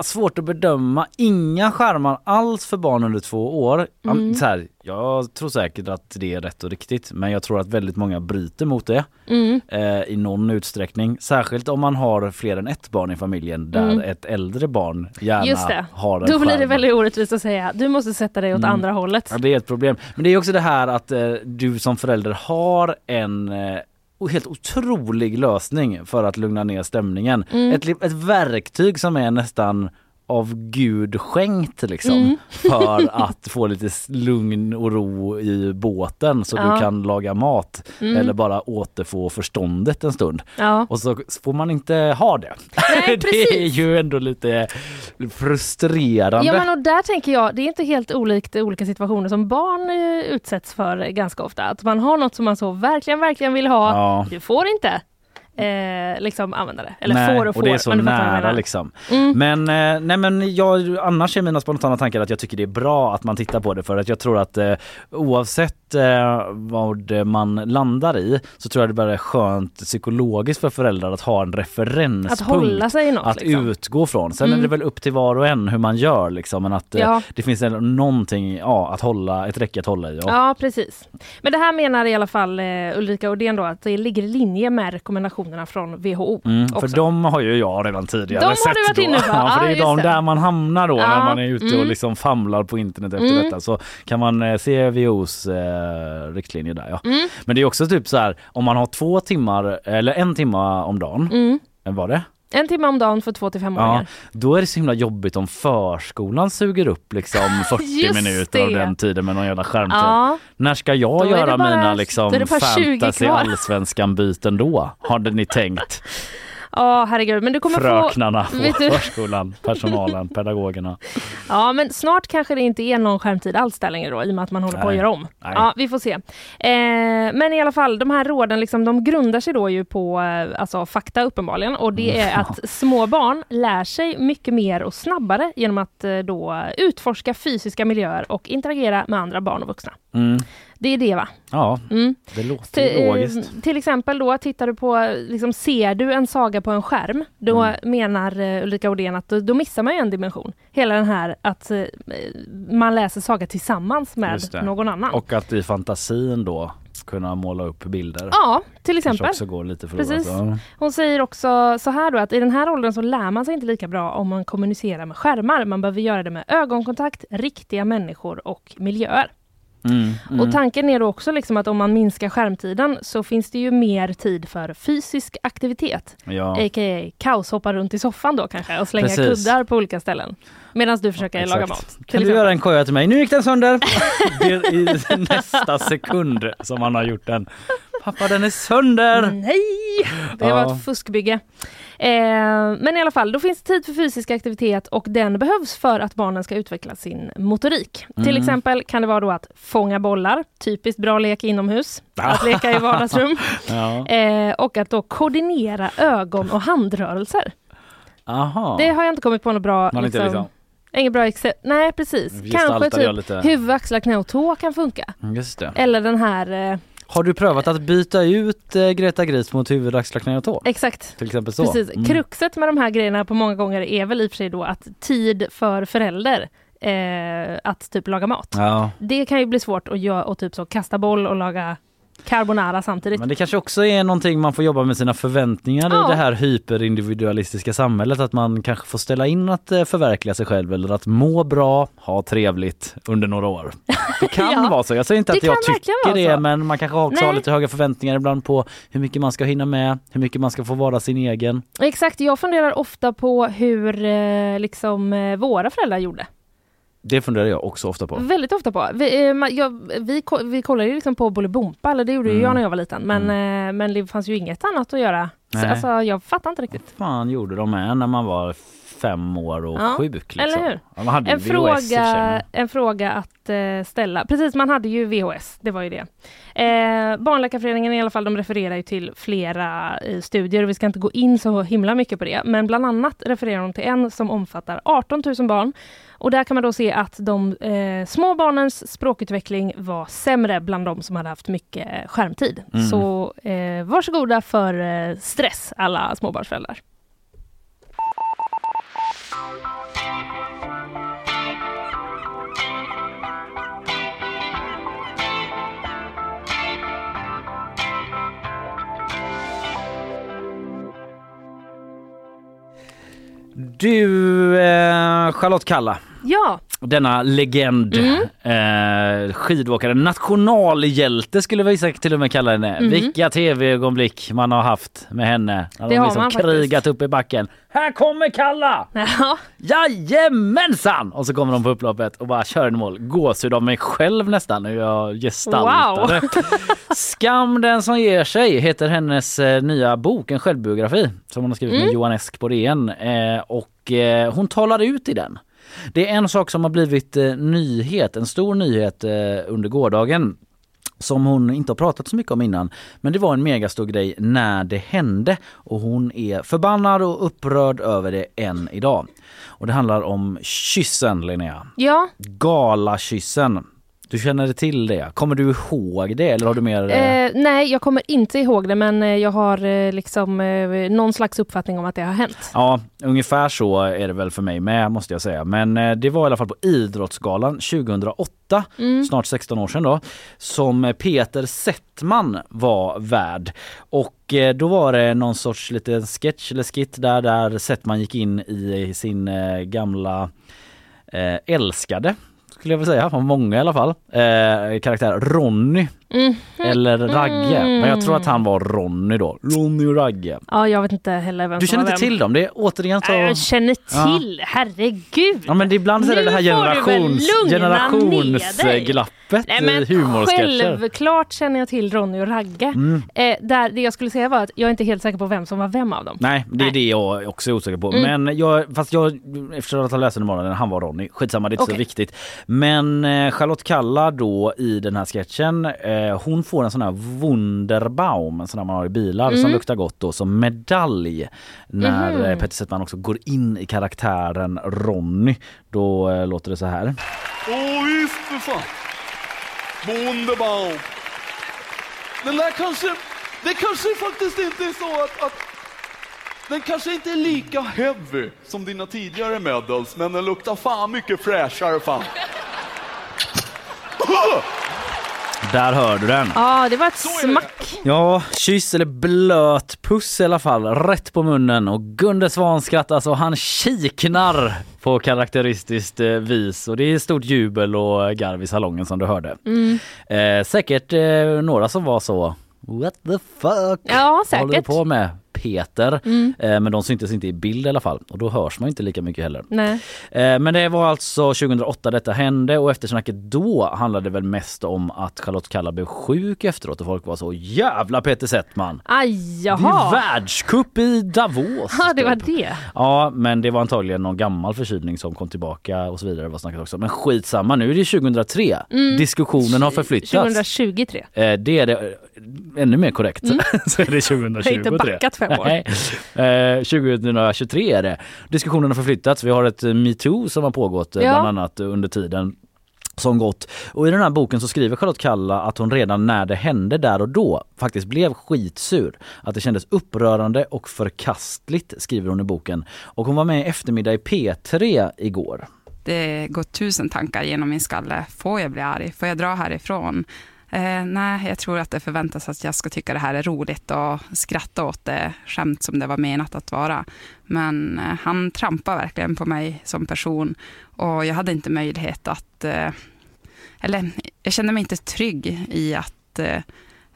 svårt att bedöma. Inga skärmar alls för barn under två år. Mm. Så här, jag tror säkert att det är rätt och riktigt men jag tror att väldigt många bryter mot det Mm. eh, i någon utsträckning. Särskilt om man har fler än ett barn i familjen där Mm. ett äldre barn gärna Just det. har en Då blir det skärm. väldigt orättvist att säga, du måste sätta dig åt Mm. andra hållet. Ja, det är ett problem. Men det är också det här att eh, du som förälder har en eh, helt otrolig lösning för att lugna ner stämningen. Mm. Ett, ett verktyg som är nästan av Gud skänkt liksom Mm. för att få lite lugn och ro i båten så Ja. du kan laga mat Mm. eller bara återfå förståndet en stund. Ja. Och så får man inte ha det. Nej, det är ju ändå lite frustrerande. Ja men och där tänker jag, det är inte helt olikt olika situationer som barn eh, utsätts för ganska ofta. Att man har något som man så verkligen, verkligen vill ha. Ja. Du får inte eh, liksom använda det. Eller nej, får och får. och det är så nära liksom. Mm. Men, eh, nej, men jag, annars är mina spontana tankar att jag tycker det är bra att man tittar på det för att jag tror att eh, oavsett eh, vad man landar i så tror jag det bara är skönt psykologiskt för föräldrar att ha en referenspunkt Att hålla sig i något. att liksom. utgå från. Sen Mm. är det väl upp till var och en hur man gör liksom men att eh, Ja. det finns ändå någonting, ja att hålla, ett räcke att hålla i. Ja. Ja precis. Men det här menar i alla fall eh, Ulrika Odén då att det ligger i linje med rekommendationerna från WHO. Mm, för de har ju jag redan tidigare De har sett du varit inne på. Ja, för det är de där man hamnar då Ja, när man är ute och mm. liksom famlar på internet efter Mm. detta. Så kan man eh, se WHOs eh, riktlinjer där ja. Mm. Men det är också typ så här om man har två timmar eller en timma om dagen, Mm. mm. var det? En timme om dagen för två till femåringar. Då är det så himla jobbigt om förskolan suger upp liksom 40 Just minuter av den tiden med någon jävla skärmtid. Ja. När ska Då jag det göra bara- mina då liksom är det bara 20 fantasy allsvenskan byten då? Hade ni tänkt? Ja herregud men du kommer få Fröknarna på Vet du- förskolan, personalen, pedagogerna. Ja men snart kanske det inte är någon skärmtid alls där längre då i och med att man håller på att Nej. göra om. Nej. Ja vi får se. Eh, men i alla fall de här råden liksom, de grundar sig då ju på eh, alltså, fakta uppenbarligen och det är att små barn lär sig mycket mer och snabbare genom att eh, då utforska fysiska miljöer och interagera med andra barn och vuxna. Mm. Det är det va? Ja, Mm. det låter Till, ju logiskt. eh, till exempel då, tittar du på, liksom, ser du en saga på en skärm, då Mm. menar eh, Ulrika Odén att då, då missar man ju en dimension. Hela den här att eh, man läser saga tillsammans med någon annan. Och att i fantasin då kunna måla upp bilder. ja, till exempel. också går lite förlorat. Precis. Hon säger också så här då att i den här åldern så lär man sig inte lika bra om man kommunicerar med skärmar. Man behöver göra det med ögonkontakt, riktiga människor och miljöer. Mm, mm. Och tanken är då också liksom att om man minskar skärmtiden så finns det ju mer tid för fysisk aktivitet. ja. A.k.a. kaoshoppa runt i soffan då kanske och slänga Precis. kuddar på olika ställen. Medan du försöker Exakt. laga mat. Kan du exempel. göra en koja till mig? Nu gick den sönder! I nästa sekund som man har gjort den. Pappa den är sönder! Nej! Det var Ja. ett fuskbygge. Eh, men i alla fall, då finns det tid för fysisk aktivitet och den behövs för att barnen ska utveckla sin motorik. Till Mm. exempel kan det vara då att fånga bollar, typiskt bra lek inomhus, att leka i vardagsrum Ja. eh, och att då koordinera ögon och handrörelser. Aha. Det har jag inte kommit på något bra inte liksom, Inget bra exempel. Nej precis. Kanske gestaltar jag typ lite. huvud, axlar, knä och tå kan funka. Just det. Eller den här, eh, Har du prövat att byta ut eh, Greta Gris mot huvud, axlar, knä och tå? exakt. Till exempel så? Precis. Mm. Kruxet med de här grejerna på många gånger är väl i och för sig då att tid för förälder eh, att typ laga mat. Ja, Det kan ju bli svårt att göra och typ så kasta boll och laga carbonara samtidigt. men det kanske också är någonting man får jobba med sina förväntningar Ja. i det här hyperindividualistiska samhället. Att man kanske får ställa in att eh, förverkliga sig själv eller att må bra, ha trevligt under några år. Det kan Ja. vara så. Jag säger inte Det att jag tycker det så. men man kanske också har Nej. lite höga förväntningar ibland på hur mycket man ska hinna med, hur mycket man ska få vara sin egen. Exakt, jag funderar ofta på hur eh, liksom, eh, våra föräldrar gjorde. Det funderar jag också ofta på. Väldigt ofta på. Vi, eh, jag, vi, vi kollade ju liksom på Bolibompa, eller det gjorde Mm. jag när jag var liten. Men, eh, men det fanns ju inget annat att göra Nej. alltså, jag fattar inte riktigt. fan gjorde de med när man var fem år och Ja, sjuk liksom? eller hur? Ja, man hade En fråga, en fråga att eh, ställa. Precis, man hade ju VHS, det var ju det. Eh, Barnläkarföreningen i alla fall, de refererar ju till flera eh, studier och vi ska inte gå in så himla mycket på det. Men bland annat refererar de till en som omfattar 18 000 barn. Och där kan man då se att de eh, små barnens språkutveckling var sämre bland de som hade haft mycket skärmtid. Mm. Så eh, varsågoda för eh, stress alla småbarnsföräldrar. Du, eh, Charlotte Kalla, Ja, denna legend, Mm. eh, skidåkare, nationalhjälte skulle vissa till och med kalla henne. Mhm. Vilka tv-ögonblick man har haft med henne. När Det de har liksom man faktiskt. krigat upp i backen. Här kommer Kalla! ja. Jajamensan! Och så kommer de på upploppet och bara kör en mål. Gåshud av mig själv nästan hur jag gestaltade. Skam den som ger sig heter hennes eh, nya bok, en självbiografi som hon har skrivit Mm. med Johan Esk på DN. Eh, och eh, hon talar ut i den. Det är en sak som har blivit eh, nyhet, en stor nyhet eh, under gårdagen som hon inte har pratat så mycket om innan. Men det var en megastor grej när det hände och hon är förbannad och upprörd över det än idag. Och det handlar om kyssen Linnea. ja. Galakyssen. Du känner till det? Kommer du ihåg det eller har du mer? eh, Eh, nej, jag kommer inte ihåg det men eh, jag har eh, liksom eh, någon slags uppfattning om att det har hänt. Ja, ungefär så är det väl för mig med måste jag säga. Men eh, det var i alla fall på Idrottsgalan 2008, Mm. snart 16 år sedan då, som Peter Settman var värd. Och då var det någon sorts liten sketch eller skit där, där Settman gick in i sin gamla älskade skulle jag vilja säga, många i alla fall. Eh, karaktär Ronny Mm. eller Ragge. Men jag tror att han var Ronny då. Ronny och Ragge. Ja, jag vet inte heller vem Du känner inte vem. till dem? Det är återigen så... Jag känner Ja. till, herregud! Ja men det är ibland så är det det här generations, generationsglappet Nej i men humorsketcher. självklart känner jag till Ronny och Ragge. Mm. Eh, där, det jag skulle säga var att jag är inte helt säker på vem som var vem av dem. Nej, det är Nej. det jag också är osäker på. Mm. Men jag, fast jag, efter att ha läst den morgonen, han var Ronny. Skitsamma, det är inte så Okej. viktigt. Men eh, Charlotte Kalla då i den här sketchen, eh, hon får en sån här Wunderbaum, en sån här man har i bilar som Mm. luktar gott då, som medalj. När eh, Peter Settman också går in i karaktären Ronny. Då eh, låter det så här. Åh visst för fan. Wunderbaum. Den där kanske, det kanske faktiskt inte är så att, att den kanske inte är lika heavy som dina tidigare medals, men den luktar fan mycket fräschare fan. Där hör du den. Ja, det var ett smack. Ja, kyss eller blöt puss i alla fall, rätt på munnen och Gunde Svan skrattar så han kiknar på karaktäristiskt eh, vis och det är stort jubel och garv i salongen som du hörde. Mm. Eh, säkert eh, några som var så What the fuck? Ja, Vad håller du säkert. på med? Peter. Mm. Eh, men de syntes inte i bild i alla fall och då hörs man inte lika mycket heller. Nej. Eh, Men det var alltså 2008 detta hände och eftersnacket då handlade det väl mest om att Charlotte Kalla blev sjuk efteråt och folk var så jävla Peter Settman. Aj, Det är jaha. världscup i Davos. Ja, det var typ. det. Ja, men det var antagligen någon gammal förkylning som kom tillbaka och så vidare var snacket också. Men skitsamma, nu är det 2003. Mm. Diskussionen har förflyttats. 2023. Eh, Det är det eh, ännu mer korrekt. så är det 2023. Mm. Jag har inte backat fem år. Nej. Eh, 2023 är det. Diskussionen har förflyttats. Vi har ett eh, metoo som har pågått eh, Ja. bland annat under tiden som gått. Och i den här boken så skriver Charlotte Kalla att hon redan när det hände där och då faktiskt blev skitsur. Att det kändes upprörande och förkastligt skriver hon i boken. Och hon var med i eftermiddag i P3 igår. Det går tusen tankar genom min skalle. Får jag bli arg? Får jag dra härifrån? Eh, nej, jag tror att det förväntas att jag ska tycka det här är roligt och skratta åt det skämt som det var menat att vara. Men eh, han trampar verkligen på mig som person och jag hade inte möjlighet att... Eh, eller jag kände mig inte trygg i att eh,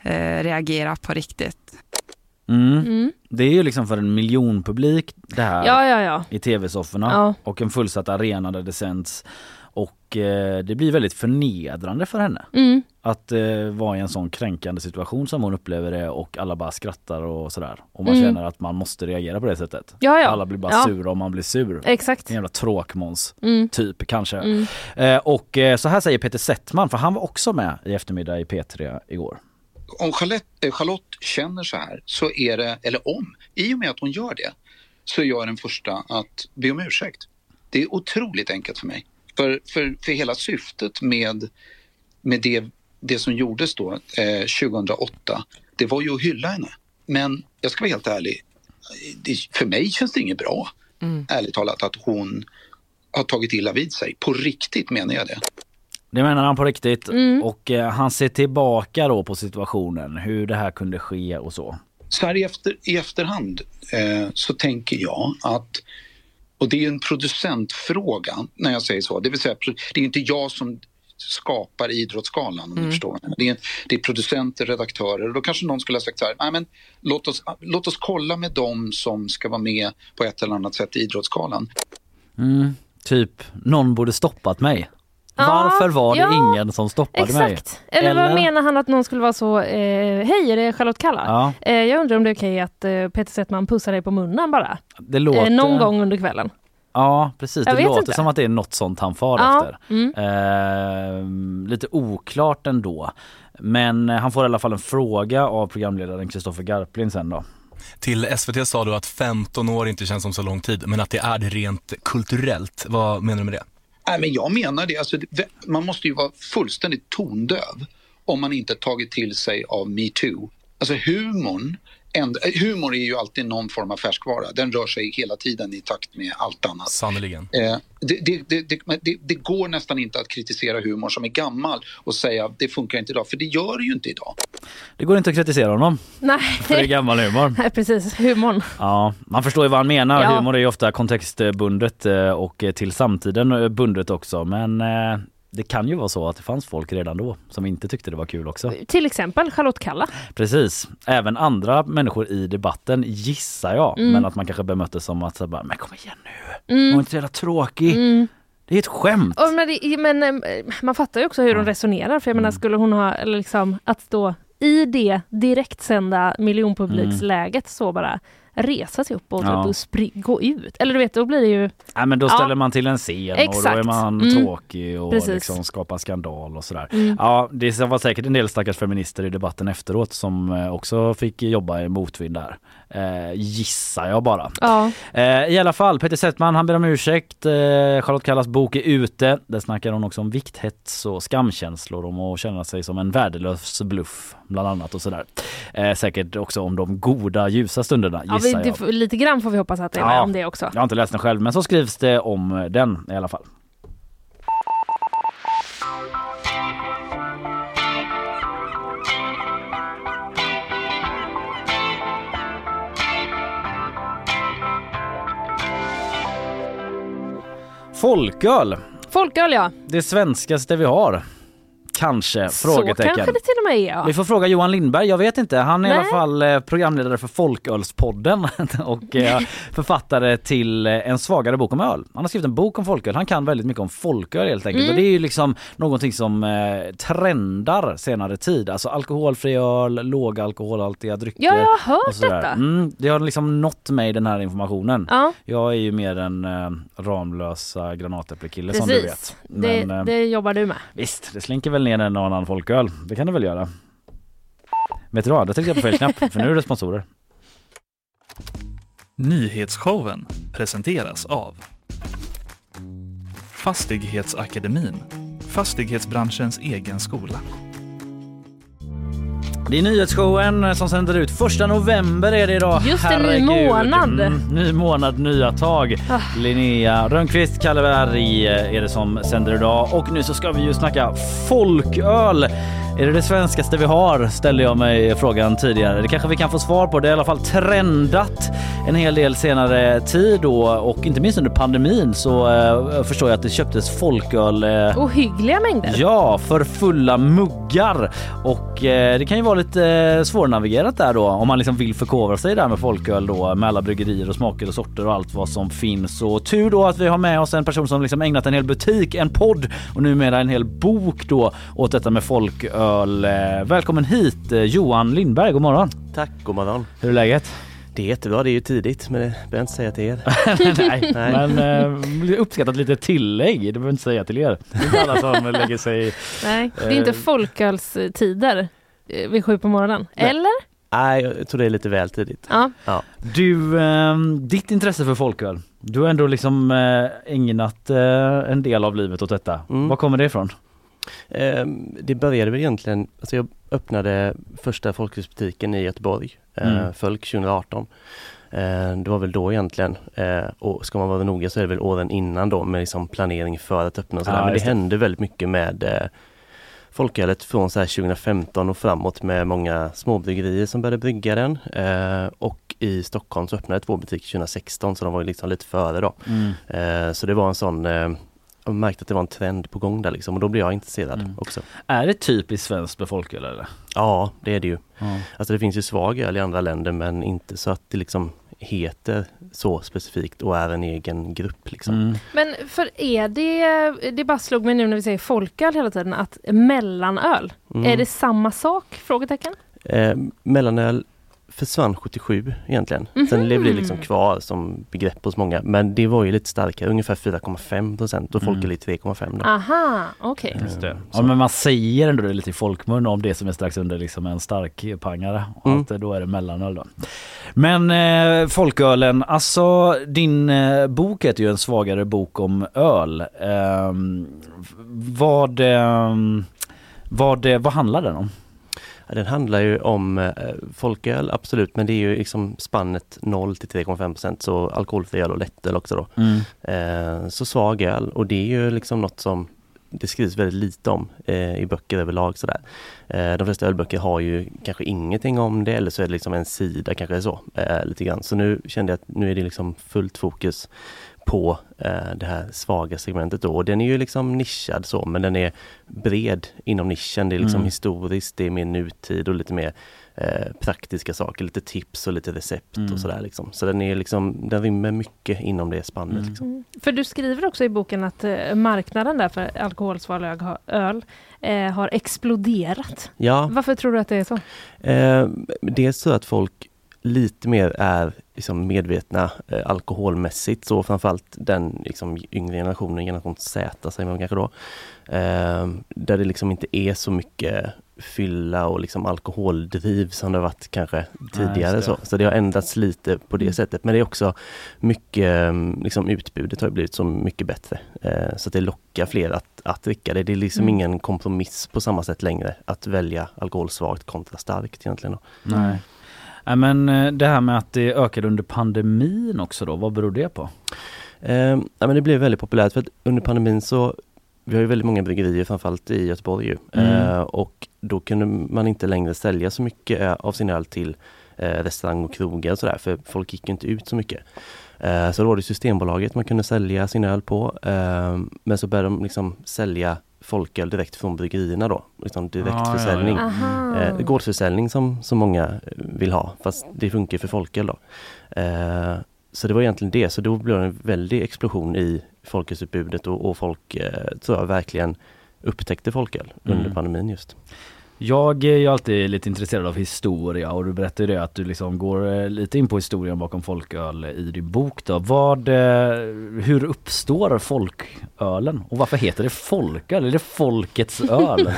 eh, reagera på riktigt. Mm. Mm. Det är ju liksom för en miljonpublik det här Ja, ja, ja. i tv-sofforna Ja. och en fullsatt arena där det sänds. Och eh, det blir väldigt förnedrande för henne. Mm. Att eh, vara i en sån kränkande situation som hon upplever det och alla bara skrattar och sådär. Och man Mm. känner att man måste reagera på det sättet. Ja, ja. Alla blir bara Ja. sura om man blir sur. Exakt. En jävla tråkmåns Mm. typ kanske. Mm. Eh, och eh, så här säger Peter Settman, för han var också med i eftermiddag i P3 igår. om Charlotte, eh, Charlotte känner så här, så är det, eller om, i och med att hon gör det, så är jag den första att be om ursäkt. Det är otroligt enkelt för mig. För, för, för hela syftet med, med det, det som gjordes då, eh, 2008, det var ju att hylla henne. Men jag ska vara helt ärlig, det, för mig känns det inget bra, ärligt talat, att hon har tagit illa vid sig. På riktigt menar jag det. Det menar han på riktigt Mm. och eh, han ser tillbaka då på situationen, hur det här kunde ske och så. Så här i, efter, i efterhand eh, så tänker jag att, och det är en producentfråga när jag säger så, det vill säga det är inte jag som skapar Idrottsgalan om Mm. du förstår. Det är, det är producenter, redaktörer och då kanske någon skulle ha sagt så här, Nej, men låt, oss, låt oss kolla med dem som ska vara med på ett eller annat sätt i Idrottsgalan. Mm, typ, någon borde stoppat mig. Varför var det ja, ingen som stoppade mig? Exakt. Eller, vad menar han att någon skulle vara så, eh, hej är det Charlotte Kalla? Ja. Eh, jag undrar om det är okej att eh, Peter Settman pussar dig på munnen bara? Det låter... Eh, någon gång under kvällen? Ja precis, Jag det vet låter inte. som att det är något sånt han far Ja, efter. mm. Ehm, lite oklart ändå. Men eh, han får i alla fall en fråga av programledaren Kristoffer Garplind sen då. Till SVT sa du att 15 år inte känns som så lång tid, men att det är det rent kulturellt. Vad menar du med det? Nej, men jag menar det. Alltså, det, man måste ju vara fullständigt tondöv om man inte tagit till sig av metoo. Alltså humorn, änd- humor är ju alltid någon form av färskvara. Den rör sig hela tiden i takt med allt annat. Sannerligen. Eh, det, det, det, det, men det, det går nästan inte att kritisera humor som är gammal och säga att det funkar inte idag, för det gör det ju inte idag. Det går inte att kritisera honom Nej. för det är gammal humor. Nej precis, humorn. Ja, man förstår ju vad han menar. Ja. Humor är ju ofta kontextbundet eh, och till samtiden eh, bundet också. Men eh, det kan ju vara så att det fanns folk redan då som inte tyckte det var kul också. Till exempel Charlotte Kalla. Precis. Även andra människor i debatten gissar jag. Mm. Men att man kanske bemötte som att så bara, men kom igen nu. Mm. Var inte så jävla tråkig. Mm. Det är ett skämt. Och men, det, men eh, man fattar ju också hur de resonerar. För jag Mm. menar skulle hon ha, eller liksom att stå i det direktsända miljonpubliksläget så bara resa sig upp och, Ja. typ, och spri- gå ut. Eller du vet, då blir det ju... Nej men då Ja. ställer man till en scen och då är Exakt. man Mm. tråkig och Precis. liksom skapar skandal och sådär. Mm. Ja det var säkert en del stackars feminister i debatten efteråt som eh, också fick jobba i motvind där. Eh, gissar jag bara. Ja. Eh, I alla fall, Peter Settman han ber om ursäkt. Eh, Charlotte Kallas bok är ute. Där snackar hon också om vikthets och skamkänslor om att känna sig som en värdelös bluff bland annat och sådär. Eh, säkert också om de goda ljusa stunderna Ja, vi, jag. det, lite grann får vi hoppas att det är Ja. om det också. Jag har inte läst den själv men så skrivs det om den i alla fall. Folköl, Folköl ja. det svenskaste vi har. Kanske? Frågetecken. Så kanske det till och med är ja. Vi får fråga Johan Lindberg, jag vet inte. Han är i Nej. alla fall eh, programledare för Folkölspodden och eh, författare till eh, en svagare bok om öl. Han har skrivit en bok om folköl. Han kan väldigt mycket om folköl helt enkelt. Mm. Och det är ju liksom någonting som eh, trendar senare tid. Alltså alkoholfri öl, låga alkoholhaltiga drycker. Ja, jag har hört detta. Mm, det har liksom nått mig den här informationen. Ja. Jag är ju mer en eh, Ramlösa granatäpplekille som du vet. Det, Men, eh, det jobbar du med. Visst, det slinker väl ner en annan folköl. Det kan det väl göra. Vet du vad, då tryckte jag på fel knapp för nu är det sponsorer. Nyhetsshowen presenteras av Fastighetsakademin, fastighetsbranschens egen skola. Det är nyhetsshowen som sänder ut första november är det idag. Just det, ny månad. Mm, ny månad, nya tag. Ah. Linnea Rönnqvist, Kalle Berg eh, är det som sänder idag och nu så ska vi ju snacka folköl. Är det det svenskaste vi har? Ställde jag mig frågan tidigare. Det kanske vi kan få svar på. Det är i alla fall trendat en hel del senare tid då och inte minst under pandemin så eh, förstår jag att det köptes folköl. Eh, Ohyggliga mängder. Ja, för fulla muggar och eh, det kan ju vara lite eh, svårnavigerat där då om man liksom vill förkovra sig där med folköl då med alla bryggerier och smaker och sorter och allt vad som finns. Och tur då att vi har med oss en person som liksom ägnat en hel butik, en podd och numera en hel bok då åt detta med folköl. Eh, Välkommen hit Johan Lindberg, god morgon! Tack, god morgon. Hur är läget? Det är jättebra, det är ju tidigt men det behöver jag inte säga till er. Nej, Nej. men eh, uppskattat lite tillägg. Det behöver inte säga till er. Det är inte alla som lägger sig. Nej, det är inte Eh. folkölstider eh, vid sju på morgonen. Nej. Eller? Nej, jag tror det är lite väl tidigt. Ja. Ja. Du, eh, ditt intresse för folköl. Du har ändå liksom eh, ägnat eh, en del av livet åt detta. Mm. Var kommer det ifrån? Ehm, det började väl egentligen, alltså jag öppnade första folkölsbutiken i Göteborg, Mm. mm. Folk 2018. Eh, det var väl då egentligen, eh, och ska man vara noga så är det väl åren innan då med liksom planering för att öppna sådär. Ja, Men det det. hände väldigt mycket med eh, folkölet från så här 2015 och framåt med många småbryggerier som började brygga den. Eh, och i Stockholm så öppnade två butiker 2016 så de var ju liksom lite före då. Mm. Eh, så det var en sån, eh, jag märkte att det var en trend på gång där liksom och då blev jag intresserad Mm. också. Är det typiskt svenskt med folköl eller? Ja, det är det ju. Ja. Alltså det finns ju svag öl i andra länder men inte så att det liksom heter så specifikt och är en egen grupp liksom. Mm. Men för är det, det bara slog mig nu när vi säger folköl hela tiden, att mellanöl, Mm. är det samma sak? Frågetecken? Eh, mellanöl försvann 77 egentligen. Sen Mhm. levde det liksom kvar som begrepp hos många. Men det var ju lite starkare, ungefär 4,5 procent och folköl Mm. är 3,5 då. Aha, okej. Just det. Eh, Ja, men man säger ändå det lite i folkmun om det som är strax under liksom en stark pangare. Mm. Att eh, då är det mellanöl då. Men eh, folkölen, alltså din eh, bok heter ju en svagare bok om öl. Ehm, vad, ehm, vad, eh, vad handlar den om? Den handlar ju om eh, folköl, absolut, men det är ju liksom spannet 0 till 3,5 procent, så alkoholfri öl och lättöl också då. Eh, så svag öl och det är ju liksom något som det skrivs väldigt lite om eh, i böcker överlag sådär. Eh, de flesta ölböcker har ju kanske ingenting om det eller så är det liksom en sida kanske så, eh, lite grann. Så nu kände jag att nu är det liksom fullt fokus på eh, det här svaga segmentet då. Och den är ju liksom nischad så men den är bred inom nischen. Det är liksom Mm. historiskt, det är mer nutid och lite mer eh, praktiska saker, lite tips och lite recept Mm. och sådär liksom. Så den är liksom, den rymmer mycket inom det spannet. Mm. Liksom. Mm. För du skriver också i boken att eh, marknaden där för alkoholsval öl, eh, har exploderat. Ja, Varför tror du att det är så? Eh, dels så att folk lite mer är liksom medvetna eh, alkoholmässigt, så framförallt den liksom, yngre generationen, generation Z säger man kanske då. Eh, där det liksom inte är så mycket fylla och liksom alkoholdriv som det varit kanske tidigare. det. så. så det har ändrats lite på det sättet. Men det är också mycket, eh, liksom utbudet har blivit så mycket bättre. Eh, så att det lockar fler att, att dricka det. Det är liksom Mm. ingen kompromiss på samma sätt längre att välja alkoholsvagt kontra starkt egentligen. Då. Nej. Men eh, det här med att det ökade under pandemin också då, vad beror det på? Eh, ja, men det blev väldigt populärt för att under pandemin så vi har ju väldigt många bryggerier framförallt i Göteborg ju. Mm. Eh, och då kunde man inte längre sälja så mycket eh, av sin öl till eh, restaurang och krogar och sådär för folk gick inte ut så mycket. Eh, så då var det Systembolaget man kunde sälja sin öl på. Eh, men så började de liksom sälja folköl direkt från bryggerierna då. Liksom direktförsäljning. Ah, Aha. Eh, gårdsförsäljning som, som många vill ha fast det funkar för folköl då. Eh, så det var egentligen det, så då blev det en väldig explosion i folkölsutbudet och, och folk eh, tror jag verkligen upptäckte folköl under Mm. pandemin just. Jag är ju alltid lite intresserad av historia och du berättade ju det att du liksom går eh, lite in på historien bakom folköl i din bok då. Vad, eh, hur uppstår folkölen och varför heter det folköl? Är det folkets öl?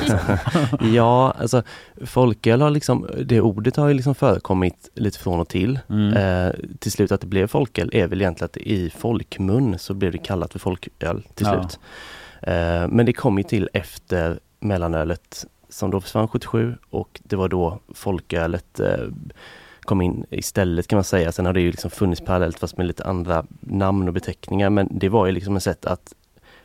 Ja, alltså folköl har liksom, det ordet har ju liksom förekommit lite från och till. Mm. Eh, till slut att det blev folköl är väl egentligen att i folkmun så blev det kallat för folköl till Ja. slut. Eh, men det kom ju till efter mellanölet som då försvann 77 och det var då folkölet eh, kom in istället kan man säga. Sen har det ju liksom funnits parallellt fast med lite andra namn och beteckningar men det var ju liksom ett sätt att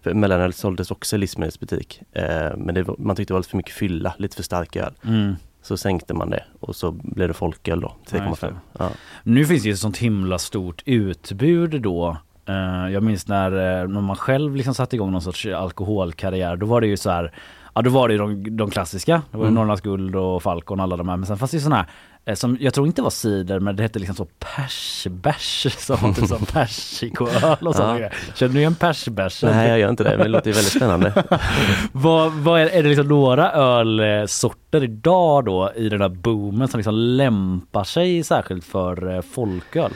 mellanöl såldes också i livsmedelsbutik. Eh, men det, var- man tyckte det var lite för mycket fylla, lite för stark öl. Mm. Så sänkte man det och så blev det folköl då, Ja, just 3,5. Ja. Nu finns det ju ett sånt himla stort utbud då. Eh, jag minns när, eh, när man själv liksom satte igång någon sorts alkoholkarriär. Då var det ju så här, ja då var det ju de, de klassiska. Det var ju Mm. Norrlands guld och Falcon och alla de här. Men sen fanns det ju såna här eh, som jag tror inte var cider men det hette liksom så persbärs som typ som persikoöl och sånt. Ja. Känner du igen persbärs? Nej jag gör inte det men det låter ju väldigt spännande. vad, vad är, är det liksom några ölsorter idag då i den här boomen som liksom lämpar sig särskilt för eh, folköl?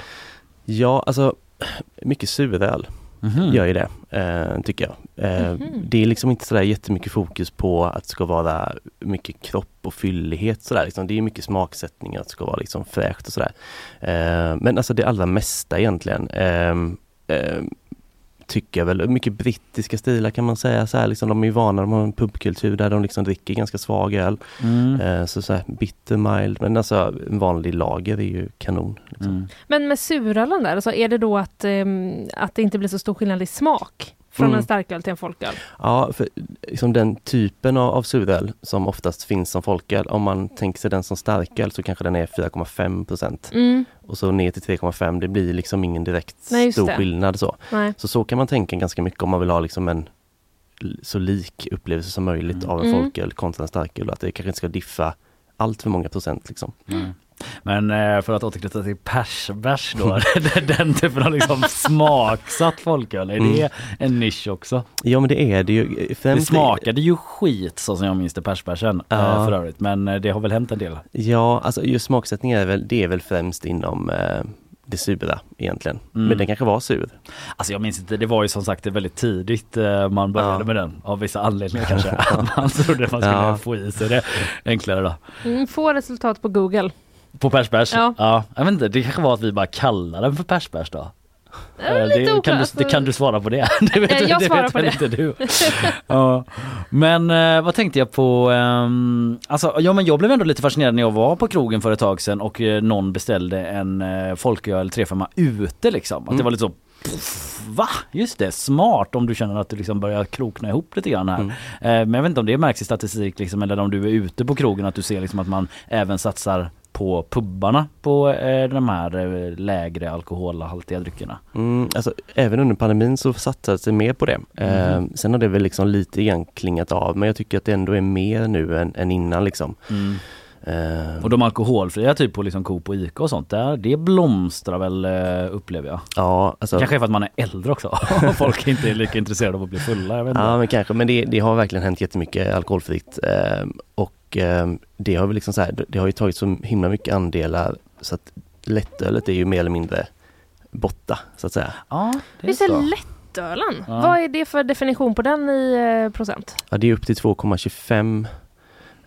Ja alltså mycket suröl Mhm. gör ju det eh, tycker jag. Eh, Mhm. Det är liksom inte sådär jättemycket fokus på att det ska vara mycket kropp och fyllighet sådär. Liksom. Det är mycket smaksättningar, att det ska vara liksom fräscht och sådär. Eh, men alltså det allra mesta egentligen. Tycker jag väl, mycket brittiska stilar kan man säga. Så här, liksom, de är vana, de har en pubkultur där de liksom dricker ganska svag öl. Mm. Eh, så, så här, bitter, mild, men alltså en vanlig lager är ju kanon. Liksom. Mm. Men med surölen där, alltså är det då att, ehm, att det inte blir så stor skillnad i smak från Mm. en starköl till en folköl? Ja, för liksom den typen av, av suröl som oftast finns som folköl, om man tänker sig den som starköl så kanske den är 4,5 procent. Mm. Och så ner till 3,5, det blir liksom ingen direkt Nej, stor det. skillnad så. Nej. Så så kan man tänka ganska mycket om man vill ha liksom en så lik upplevelse som möjligt av en Mm. folköl kontra en starköl. Att det kanske inte ska diffa allt för många procent liksom. Men eh, för att återknyta till persbärs då, den typen av liksom smaksatt folköl, är Mm. det en nisch också? Ja men det är det ju. Det Främst smakade ju skit så som jag minns det persbärsen Ja. eh, för övrigt, men eh, det har väl hänt en del? Ja, alltså just smaksättning är väl, det är väl främst inom eh, det sura egentligen. Mm. Men den kanske var sur. Alltså jag minns inte, det var ju som sagt väldigt tidigt eh, man började Ja. med den av vissa anledningar kanske. man trodde man skulle Ja. få i sig det enklare då. Mm, få resultat på Google. På persbärs? Ja. ja. Jag vet inte, det kanske var att vi bara kallade den för persbärs då? lite det, kan, du, det kan du svara på det? det vet, jag det svarar vet på det. inte du? ja. Men eh, vad tänkte jag på? ehm, alltså, ja, men jag blev ändå lite fascinerad när jag var på krogen för ett tag sedan och eh, någon beställde en eh, folköl 35 ute liksom. Att det Mm. var lite så Pff, Va? Just det, smart om du känner att du liksom börjar krokna ihop lite grann här. Mm. Men jag vet inte om det märks i statistik liksom, eller om du är ute på krogen att du ser liksom att man även satsar på pubbarna på eh, de här eh, lägre alkoholhaltiga dryckerna. Mm, alltså, även under pandemin så satsades det mer på det. Eh, Mhm. sen har det väl liksom lite grann klingat av men jag tycker att det ändå är mer nu än, än innan liksom. Eh, Och de alkoholfria typ på liksom Coop och Ica och sånt, där, det blomstrar väl eh, upplever jag. ja, alltså, Kanske för att man är äldre också. och Folk inte är lika intresserade av att bli fulla. Inte. Ja men kanske, men det, det har verkligen hänt jättemycket alkoholfritt. Eh, och eh, det har väl liksom så här, det har ju tagit så himla mycket andelar så att lättölet är ju mer eller mindre borta så att säga. Ja, det är så. lättölen. Ja. Vad är det för definition på den i eh, procent? Ja det är upp till 2,25.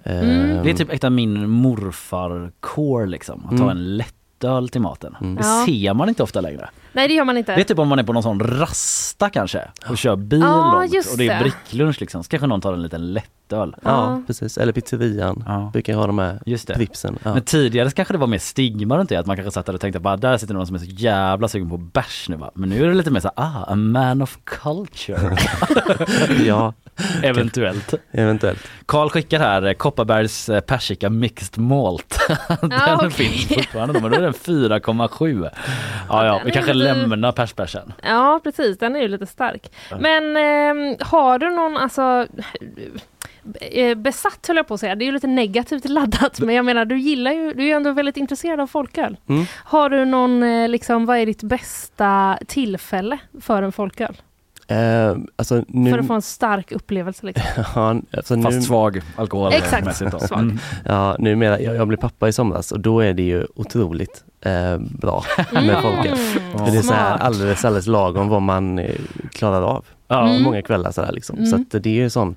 Eh, Mm. Det är typ äkta min morfar core liksom. Att ta Mm. en lättöl till maten. Mm. Det Ja. ser man inte ofta längre. Nej det gör man inte. Det är typ om man är på någon sån rasta kanske och kör bil Ja, långt och det är bricklunch liksom. Så kanske någon tar en liten lättöl. Ja, Ja. precis, eller pizzerian Ja. brukar ha de här Just det. pripsen. Ja. Men tidigare så kanske det var mer stigma runt det. Att man kanske satt där och tänkte bara där sitter någon som är så jävla sugen på bärs nu va. Men nu är det lite mer så här, ah, a man of culture. ja, Eventuellt. eventuellt. Karl skickar här eh, Kopparbergs eh, persika mixed malt. den Ja, okej. finns fortfarande men då är den 4,7. Ja ja, vi kanske lite- lämnar persbärsen. Ja precis, den är ju lite stark. Men ehm, har du någon, alltså eh, besatt höll jag på att säga, det är ju lite negativt laddat men jag menar du gillar ju, du är ju ändå väldigt intresserad av folköl. Mm. Har du någon, eh, liksom, vad är ditt bästa tillfälle för en folköl? Eh, alltså nu, För att få en stark upplevelse liksom. ja, alltså nu, Fast svag alkohol. Exakt, svag. Mm. Ja, numera, jag, jag blev pappa i somras och då är det ju otroligt eh, bra med folköl. För det är så här Mm. Alldeles, alldeles lagom vad man eh, klarar av. Ja. Mm. Många kvällar sådär liksom. Så Mm. att det är ju en sån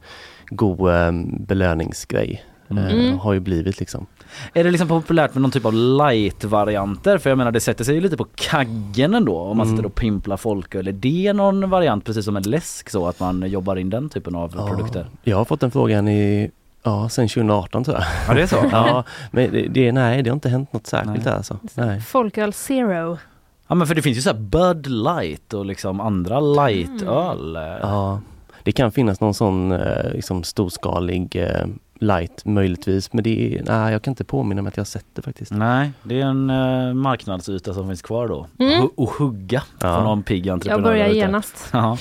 god eh, belöningsgrej. Eh, Mm. Har ju blivit liksom. Är det liksom populärt med någon typ av light-varianter? För jag menar det sätter sig ju lite på kaggen ändå om man Mm. sitter och pimplar folköl. Är det någon variant precis som en läsk så att man jobbar in den typen av Ja. produkter? Jag har fått den frågan i Ja, sen 2018 tror jag. Ja det är så? Ja, men det, det, nej, det har inte hänt något särskilt Nej. där alltså. Nej. Folköl zero. Ja men för det finns ju så här Bud Light och liksom andra lightöl. Ja, det kan finnas någon sån eh, liksom storskalig eh, light möjligtvis men det är, nej, jag kan inte påminna mig att jag har sett det faktiskt. Nej, det är en uh, marknadsyta som finns kvar då. Mm. Och, och hugga Ja. från någon pigg entreprenör. Jag börjar genast. Ja.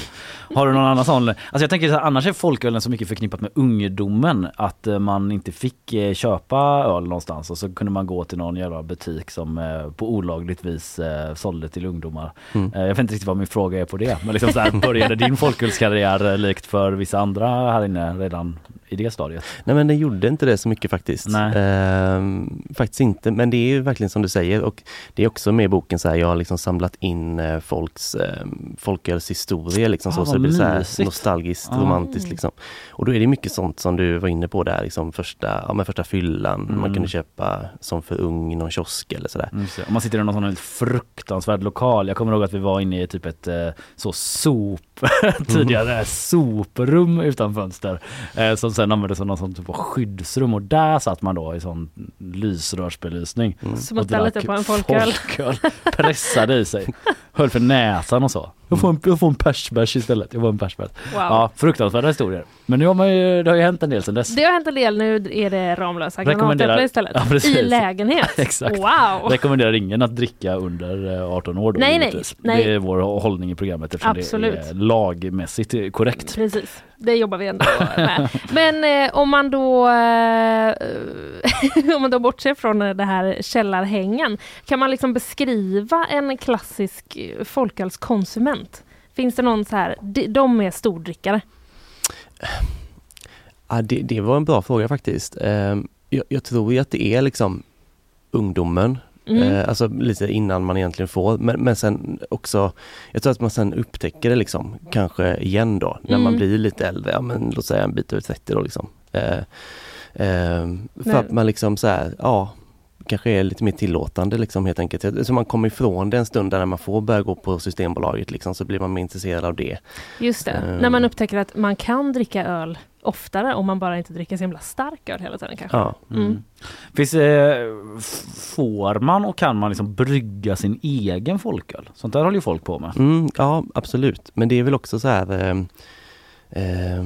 Har du någon annan sån? Alltså jag tänker så här, annars är folkölen så mycket förknippat med ungdomen att eh, man inte fick eh, köpa öl någonstans och så kunde man gå till någon jävla butik som eh, på olagligt vis eh, sålde till ungdomar. Mm. Eh, jag vet inte riktigt vad min fråga är på det men liksom så här, började din folkölskarriär eh, likt för vissa andra här inne redan i det stadiet? Nej men den gjorde inte det så mycket faktiskt. Ehm, faktiskt inte, men det är ju verkligen som du säger och det är också med i boken så här, jag har liksom samlat in eh, folks eh, folkölshistoria liksom Ah, så, så det blir så här nostalgiskt, Ah. romantiskt liksom. Och då är det mycket sånt som du var inne på där, liksom första, ja, men första fyllan, Mm. man kunde köpa som för ung i någon kiosk eller sådär. Mm, så. Om man sitter i någon sån fruktansvärd lokal. Jag kommer ihåg att vi var inne i typ ett eh, så sop tidigare soprum utan fönster eh, som sen användes som någon sån typ av skyddsrum och där satt man då i sån lysrörsbelysning. Som och att ställa drack lite på en folköl. folköl. Pressade i sig. Höll för näsan och så. Jag får en, jag får en persbärs istället. Jag får en persbärs. Wow. Ja, fruktansvärda historier. Men nu har man ju, det har ju hänt en del sedan dess. Det har hänt en del, nu är det Ramlösa granatäpple istället. Ja, precis. I lägenhet. Exakt. Wow! Rekommenderar ingen att dricka under eh, 18 år då Nej, nej, nej. Det är vår hållning i programmet eftersom Absolut. det är lagmässigt korrekt. Precis, det jobbar vi ändå med. Men eh, om man då eh, om man då bortser från eh, det här källarhängen, kan man liksom beskriva en klassisk eh, folkölskonsument? Finns det någon så här, de, de är stordrickare? Ja, det, det var en bra fråga faktiskt. Ehm, jag, jag tror ju att det är liksom ungdomen, Mm. Eh, alltså lite innan man egentligen får, men, men sen också, jag tror att man sen upptäcker det liksom, kanske igen då, när man Mm. blir lite äldre, ja men låt säga en bit över 30 då liksom. Eh, ehm, för Men- att man liksom så här, ja, kanske är lite mer tillåtande liksom helt enkelt. Så man kommer ifrån det en stund där när man får börja gå på Systembolaget liksom, så blir man mer intresserad av det. Just det, Eh. när man upptäcker att man kan dricka öl oftare om man bara inte dricker så himla stark öl hela tiden kanske. Ja. Mm. Finns, eh, får man och kan man liksom brygga sin egen folköl? Sånt där håller ju folk på med. Mm, ja, absolut. Men det är väl också så här eh, eh,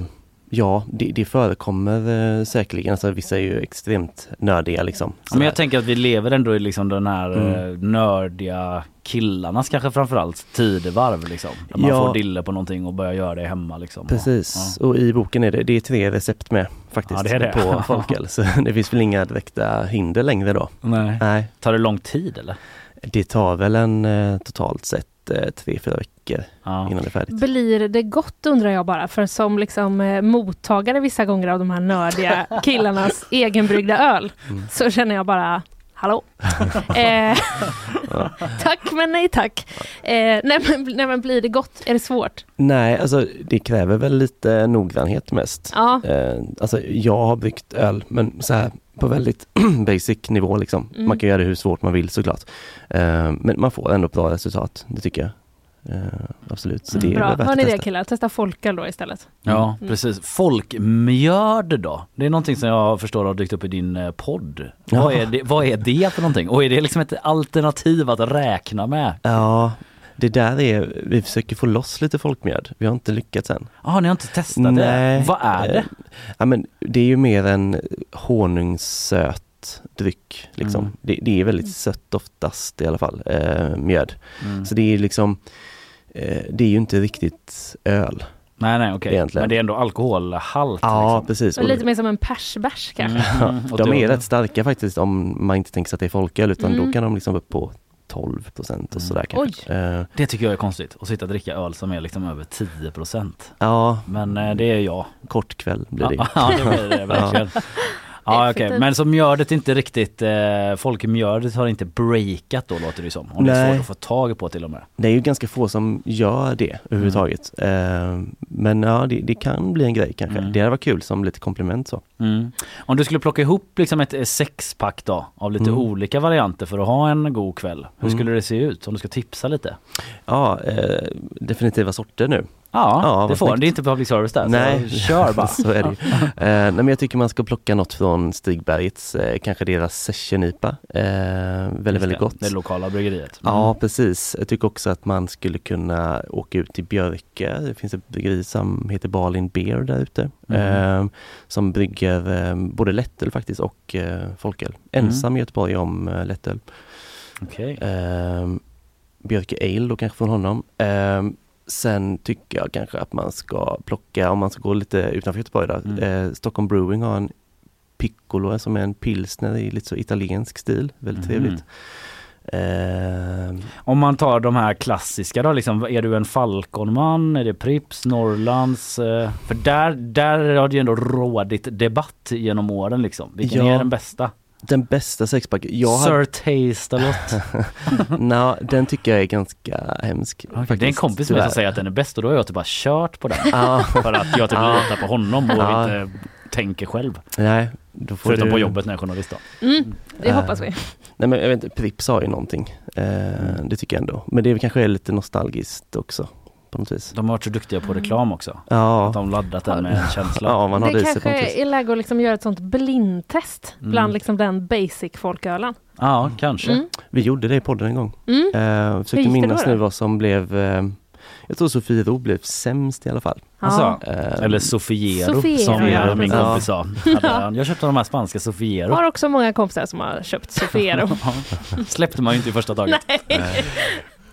Ja, det, det förekommer eh, säkerligen. Alltså, vissa är ju extremt nördiga liksom. Ja, Men jag tänker att vi lever ändå i liksom den här Mm. eh, nördiga killarnas kanske framförallt tidevarv liksom. Där man Ja. får dille på någonting och börjar göra det hemma liksom. Precis, och i boken är det, det är tre recept med faktiskt Ja, det är det. på folköl. Så det finns väl inga direkta hinder längre då. Nej. Nej. Tar det lång tid eller? Det tar väl en eh, totalt sett eh, tre, fyra veckor Ja. innan det är färdigt. Blir det gott undrar jag bara, för som liksom eh, mottagare vissa gånger av de här nördiga killarnas egenbryggda öl, Mm. så känner jag bara Hallå? eh, tack men nej tack. Eh, nej, men, nej men blir det gott? Är det svårt? Nej, alltså det kräver väl lite noggrannhet mest. Ja. Eh, alltså jag har bryggt öl men så här på väldigt basic nivå liksom. Mm. Man kan göra det hur svårt man vill såklart. Eh, men man får ändå bra resultat, det tycker jag. Eh, absolut, så det är Bra, hör ni det testa. killar? Testa folköl då istället. Ja Mm. precis. Folkmjöd då? Det är någonting som jag förstår har dykt upp i din eh, podd. Vad, Ja. är det, vad är det för någonting? Och är det liksom ett alternativ att räkna med? Ja, det där är, vi försöker få loss lite folkmjöd. Vi har inte lyckats än. Ja, ni har inte testat det? Vad är det? Eh, Ja, men det är ju mer en honungssöt dryck. Liksom. Mm. Det, det är väldigt sött oftast i alla fall, eh, mjöd. Mm. Så det är liksom, eh, det är ju inte riktigt öl. Nej nej okej, Egentligen. men det är ändå alkoholhalt? Ja, liksom. precis. Och lite mer som en persbärs kanske. Mm. Och De är rätt starka faktiskt om man inte tänker sig att det är folköl utan Mm. då kan de liksom upp på 12 procent och sådär kanske. Eh, Det tycker jag är konstigt, att sitta och dricka öl som är liksom över 10 procent. ja, Men eh, det är jag. kort kväll blir det. Ja, det blir det verkligen. Ja Effektivt. men så mjödet inte riktigt, eh, folkmjödet har inte breakat då låter det som. Om det är Nej. svårt att få tag på till och med. Det är ju ganska få som gör det överhuvudtaget. Eh, men ja, det, det kan bli en grej kanske. Mm. Det hade varit kul som lite komplement så. Mm. Om du skulle plocka ihop liksom ett eh, sexpack då av lite Mm. olika varianter för att ha en god kväll. Hur Mm. skulle det se ut? Om du ska tipsa lite? Ja, eh, definitiva sorter nu. Ja, Ja, det får snyggt. Det är inte public service där. Nej, Så kör bara. så är det. Eh, nej, men jag tycker man ska plocka något från Stigbergets, eh, kanske deras session-IPA. Eh, väldigt, väldigt gott. Det lokala bryggeriet. Mm. Ja precis. Jag tycker också att man skulle kunna åka ut till Björke. Det finns ett bryggeri som heter Balin Beer där ute. Mm. Eh, som brygger eh, både lättöl faktiskt och eh, folköl. Ensam i Göteborg om eh, lättöl. Eh, Björke Ale då kanske från honom. Sen tycker jag kanske att man ska plocka, om man ska gå lite utanför Göteborg då, Mm. eh, Stockholm Brewing har en Piccolo som är en pilsner i lite så italiensk stil. Väldigt Mhm. trevligt. Eh, Om man tar de här klassiska då, liksom, är du en Falconman? Är det Prips, Norrlands? Eh, För där, där har det ju ändå rådit debatt genom åren liksom. Vilken Ja. är den bästa? Den bästa sexpack, jag Sir hade... Taste-a-lot. Nå, den tycker jag är ganska hemsk. Okay, det är en kompis som säger att den är bäst och då har jag typ bara kört på den. För att jag typ litar på honom och inte tänker själv. Nej, då får Förutom du... på jobbet när jag är journalist då. Mm, det Eh, hoppas vi. Nej men jag vet inte, Prips har ju någonting. Eh, Det tycker jag ändå. Men det kanske är lite nostalgiskt också. På något vis. De har varit så duktiga på reklam också. Ja. Att de laddat den med en känsla. Ja, man har Det kanske är läge att liksom göra ett sånt blindtest Mm. bland liksom den basic folkölen. Ja, kanske. Mm. Vi gjorde det i podden en gång. Mm. Hur försökte minnas nu vad som blev eh, Jag tror Sofiero blev sämst i alla fall. Alltså, Eh, eller Sofiero, Sofiero, som ja, min kompis sa. Jag köpte de här spanska Sofiero. Har också många kompisar som har köpt Sofiero. Släppte man ju inte i första taget.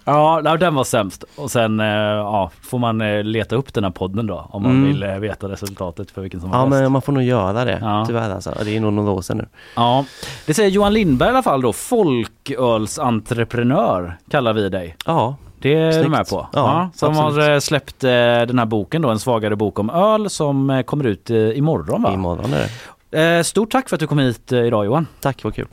Ja, den var sämst. Och sen eh, ja, får man eh, leta upp den här podden då om man Mm. vill eh, veta resultatet för vilken som var Ja bäst. men man får nog göra det, Ja. tyvärr alltså. Det är nog några år sedan nu. Ja, det säger Johan Lindberg i alla fall då, folkölsentreprenör kallar vi dig. Ja, Det är du Snyggt. med på. Ja, som absolut. har släppt den här boken då, en svagare bok om öl som kommer ut imorgon va? imorgon är det. Stort tack för att du kom hit idag Johan. Tack, vad kul.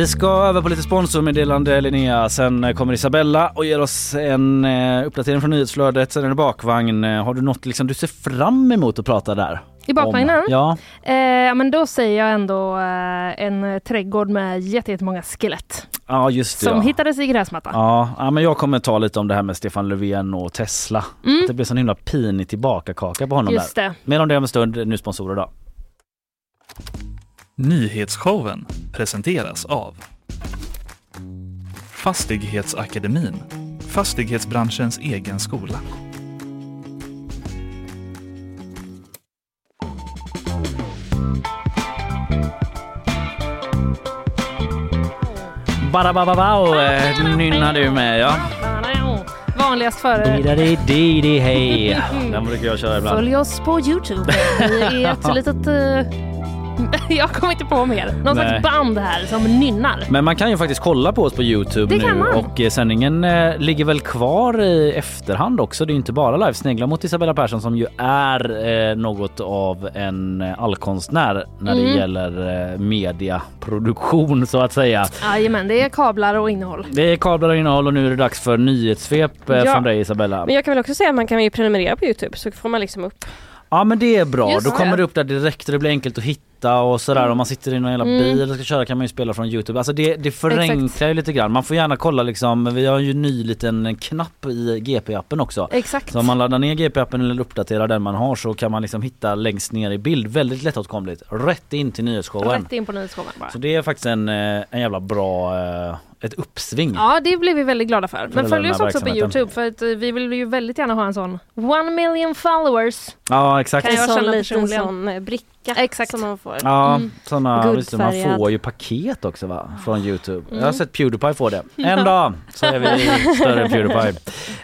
Vi ska över på lite sponsormeddelande Linnea. Sen eh, kommer Isabella och ger oss en eh, uppdatering från nyhetsflödet. Sen är det bakvagn. Eh, Har du något liksom du ser fram emot att prata där? I bakvagnen? Ja. Eh, men då säger jag ändå eh, en trädgård med jätte- jättemånga skelett. ja, just det. Som ja. hittades i gräsmattan. Ja, ja, men jag kommer ta lite om det här med Stefan Löfven och Tesla. Mm. Att det blir sån himla pinig tillbakakaka på honom Just där. det. Mer om det om en stund. Nu sponsorer då. Nyhetsshowen presenteras av Fastighetsakademin, fastighetsbranschens egen skola. Barabababau eh, nynnar du med ja. Vanligast före. Di-da-di-di-di, hej. Den brukar jag köra ibland. Följ oss på Youtube. Vi är ett litet... eh, jag kommer inte på mer. Någon Nej. slags band här som nynnar. Men man kan ju faktiskt kolla på oss på Youtube Det kan nu man. och eh, sändningen eh, ligger väl kvar i efterhand också. Det är ju inte bara live Snegla mot Isabella Persson som ju är eh, något av en allkonstnär när det Mm. gäller eh, mediaproduktion så att säga. Jajamän, det är kablar och innehåll. Det är kablar och innehåll och nu är det dags för nyhetssvep Ja. från dig Isabella. Men jag kan väl också säga att man kan ju prenumerera på Youtube så får man liksom upp. Ja men det är bra, Just då kommer det. det upp där direkt och det blir enkelt att hitta och sådär. Om man sitter i någon jävla Mm. bil och ska köra kan man ju spela från Youtube. Alltså det, det förenklar ju lite grann. Man får gärna kolla liksom, vi har ju en ny liten knapp i GP-appen också. Exakt. Så om man laddar ner GP-appen eller uppdaterar den man har så kan man liksom hitta längst ner i bild. Väldigt lättåtkomligt. Rätt in till nyhetsshowen. Rätt in på nyhetsshowen bara. Så det är faktiskt en, eh, en jävla bra, eh, ett uppsving. Ja, det blev vi väldigt glada för. Men följ oss också på. Youtube för att vi vill ju väldigt gärna ha en sån one million followers. Ja exakt. Kan En jag sån känna liten personligen. sån eh, bricka Exakt. som man får. Ja, Mm. såna, visst, man får ju paket också va? Från Youtube. Jag har Mm. sett Pewdiepie få det. En dag så är vi större än Pewdiepie.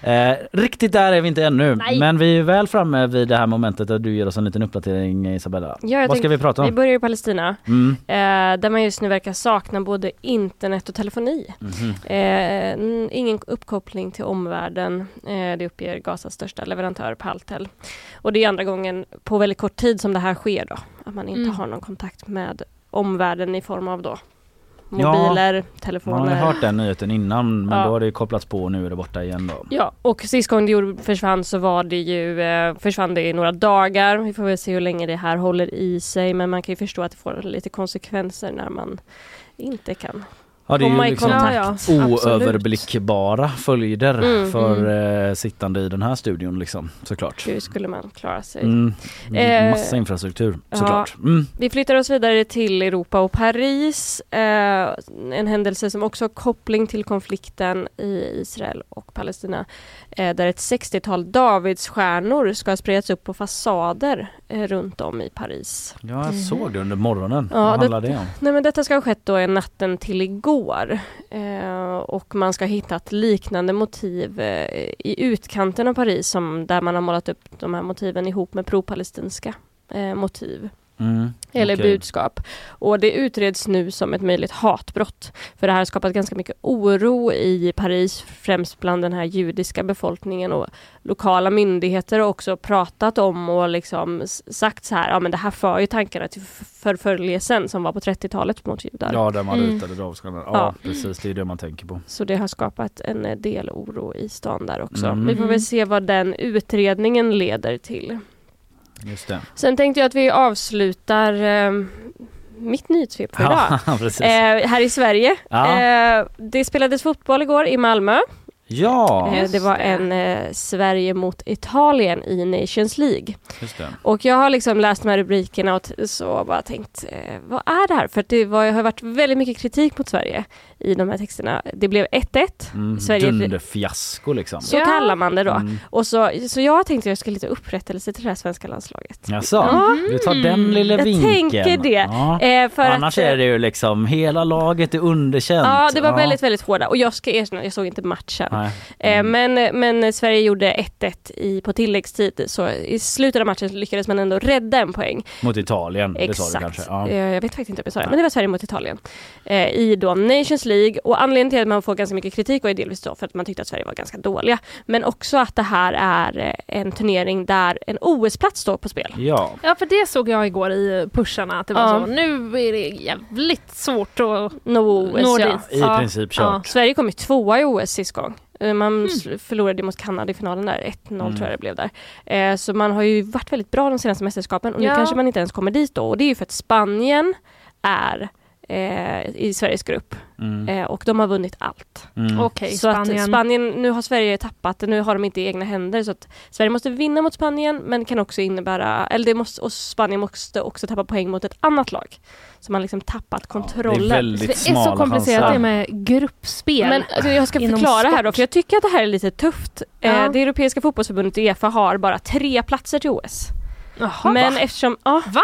Eh, riktigt där är vi inte ännu. Nej. Men vi är väl framme vid det här momentet där du ger oss en liten uppdatering Isabella. Ja, Vad ska vi prata Vi om? börjar i Palestina. Mm. Eh, där man just nu verkar sakna både internet och telefoni. Mhm. Eh, ingen uppkoppling till omvärlden. Eh, det uppger Gazas största leverantör Paltel. Och det är andra gången på väldigt kort tid som det här sker då. Att man inte Mm. har någon kontakt med omvärlden i form av då Ja, mobiler, Man telefoner. har ju hört den nyheten innan men Ja. då har det ju kopplats på och nu är det borta igen då. Ja, och sist gång det gjorde- försvann så var det ju, eh, försvann det i några dagar. Vi får väl se hur länge det här håller i sig men man kan ju förstå att det får lite konsekvenser när man inte kan Ja det är ju liksom kontakt. Ja, ja. Absolut. oöverblickbara följder Mm, för Eh, sittande i den här studion liksom såklart. Hur skulle man klara sig? Mm. Eh, Massa infrastruktur ja. såklart. Mm. Vi flyttar oss vidare till Europa och Paris. Eh, en händelse som också har koppling till konflikten i Israel och Palestina. Eh, där ett 60-tal Davidsstjärnor ska ha spridits upp på fasader eh, runt om i Paris. Ja jag såg det under morgonen. Ja, Vad det- handlar det om? Nej men detta ska ha skett då natten till igår. Eh, och man ska ha hittat liknande motiv eh, i utkanten av Paris som där man har målat upp de här motiven ihop med pro-palestinska eh, motiv. Mm. Eller okej. budskap. Och det utreds nu som ett möjligt hatbrott. För det här har skapat ganska mycket oro i Paris, främst bland den här judiska befolkningen och lokala myndigheter har också pratat om och liksom sagt så här, ja men det här för ju tankarna till förföljelsen som var på 30-talet mot judar. Ja där man Mm. ritade Davidsstjärnor. Ja, Ja. precis det är det man tänker på. Så det har skapat en eh, del oro i stan där också. Mm. Vi får väl se vad den utredningen leder till. Just det. Sen tänkte jag att vi avslutar eh, mitt nyhetssvep för idag. Ja. Eh, här i Sverige. Ja. Eh, det spelades fotboll igår i Malmö. ja, Eh, det var en eh, Sverige mot Italien i Nations League. Och jag har liksom läst de här rubrikerna och så bara tänkt, eh, vad är det här? För det var, har varit väldigt mycket kritik mot Sverige i de här texterna. Det blev 1-1. Mm. Sverige- Dunderfiasko liksom. Så Ja. kallar man det då. Mm. Och så, så jag tänkte att jag skulle lite upprättelse till det här svenska landslaget. Jaså, Ja. du tar den lilla Jag vinkeln. tänker det. Ja. Eh, för Annars att, är det ju liksom hela laget är underkänt. Ja, det var väldigt, väldigt hårda. Och jag ska erkänna, jag såg inte matchen. Eh, Mm. Men, men Sverige gjorde 1-1 i, på tilläggstid så i slutet av matchen lyckades man ändå rädda en poäng. Mot Italien, det sa du Exakt. kanske. Ja. Eh, Jag vet faktiskt inte om jag sa det, men det var Sverige mot Italien. Eh, I då Nations League och anledningen till att man får ganska mycket kritik var ju delvis då för att man tyckte att Sverige var ganska dåliga. Men också att det här är eh, en turnering där en OS-plats står på spel. ja. Ja för det såg jag igår i pusharna att det var Ja. så. Nu är det jävligt svårt att Nå OS, nå ja. I Ja. princip Ja. kört. Sverige kom ju tvåa i OS sist gång. Eh, Man Mm. förlorade mot Kanada i finalen där, 1-0 Mm. tror jag det blev där. Eh, så man har ju varit väldigt bra de senaste mästerskapen och nu Ja. kanske man inte ens kommer dit då. Och det är ju för att Spanien är eh, i Sveriges grupp Mm. eh, och de har vunnit allt. Mm. Okej, så Spanien. att Spanien, nu har Sverige tappat, nu har de inte egna händer så att Sverige måste vinna mot Spanien men kan också innebära, eller det måste, och Spanien måste också tappa poäng mot ett annat lag. Så man liksom tappat kontrollen. det är väldigt det är så komplicerat chanser. det med gruppspel. Men alltså, jag ska förklara här då, för jag tycker att det här är lite tufft. Ja. Eh, det Europeiska fotbollsförbundet Uefa har bara tre platser till OS. Jaha, Men va? eftersom, ja, Va?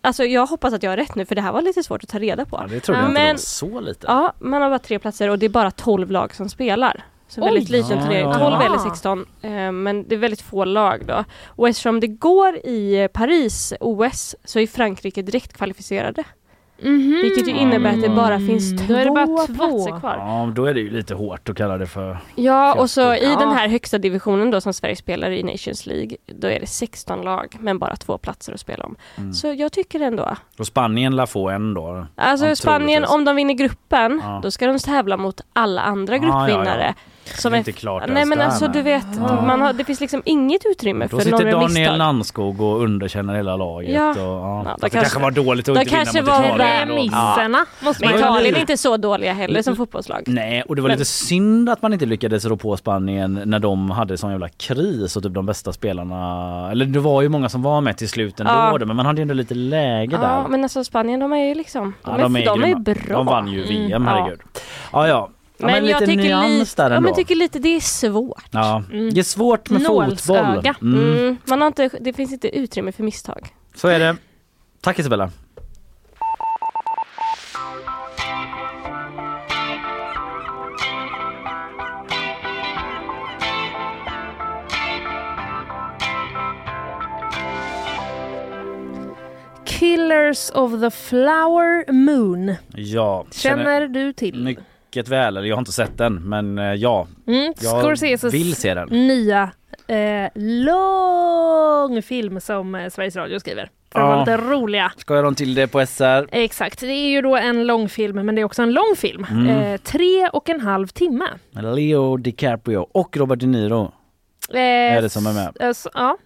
Alltså jag hoppas att jag har rätt nu för det här var lite svårt att ta reda på. Ja, det trodde Ja, jag inte men- var så lite. Ja, man har bara tre platser och det är bara 12 lag som spelar. Så en väldigt Oj. liten Ja, turnering, ja, 12 ja. eller 16. Eh, men det är väldigt få lag då. Och eftersom det går i Paris OS så är Frankrike direkt kvalificerade. Mhm. Vilket ju innebär att det bara finns Mm, två, Då är det bara två. platser kvar. Ja, då är det ju lite hårt att kalla det för... Ja, och så i den här högsta divisionen då som Sverige spelar i Nations League, då är det 16 lag men bara två platser att spela om. Mm. Så jag tycker ändå. Och Spanien lär få en då. Alltså Spanien, om de vinner gruppen, Ja. då ska de tävla mot alla andra Ja, ja, ja. Som det är är inte klart Nej men alltså du vet, Ja. man har, det finns liksom inget utrymme Då för sitter några Daniel misstag. Landskog och underkänner hela laget. Ja. Och, ja. Ja, då det kanske- kanske var dåligt att då inte vinna mot var Italien. ändå. Premisserna måste Men Italien är inte så dåliga heller som fotbollslag. Nej, och det var Men- lite synd att man inte lyckades rå på Spanien när de hade sån jävla kris och typ de bästa spelarna, eller det var ju många som var med till slut ändå Ja. men man hade ju ändå lite läge Ja där. men alltså Spanien de är ju liksom, de, Ja, är, de är grymma. bra. De vann ju VM, Mm, ja. herregud. Ja, ja. Ja, men lite jag tycker nyans lite, där ja, ändå. men tycker lite det är svårt. Ja, Mm. det är svårt med fotboll. Mm. Mm. Man har inte, det finns inte utrymme för misstag. Så är det. Tack Isabella. Killers of the Flower Moon. Ja, Känner du till? Mycket väl, eller jag har inte sett den men eh, ja. Mm, Jag Scorseses vill se den. nya eh, lång film som eh, Sveriges Radio skriver. För att Ja. vara roliga. Skojar de till det på SR? Exakt, det är ju då en långfilm men det är också en lång film. Mm. Eh, tre och en halv timme. Leo DiCaprio och Robert De Niro. Eh, Är det som är med? eh, så, ja,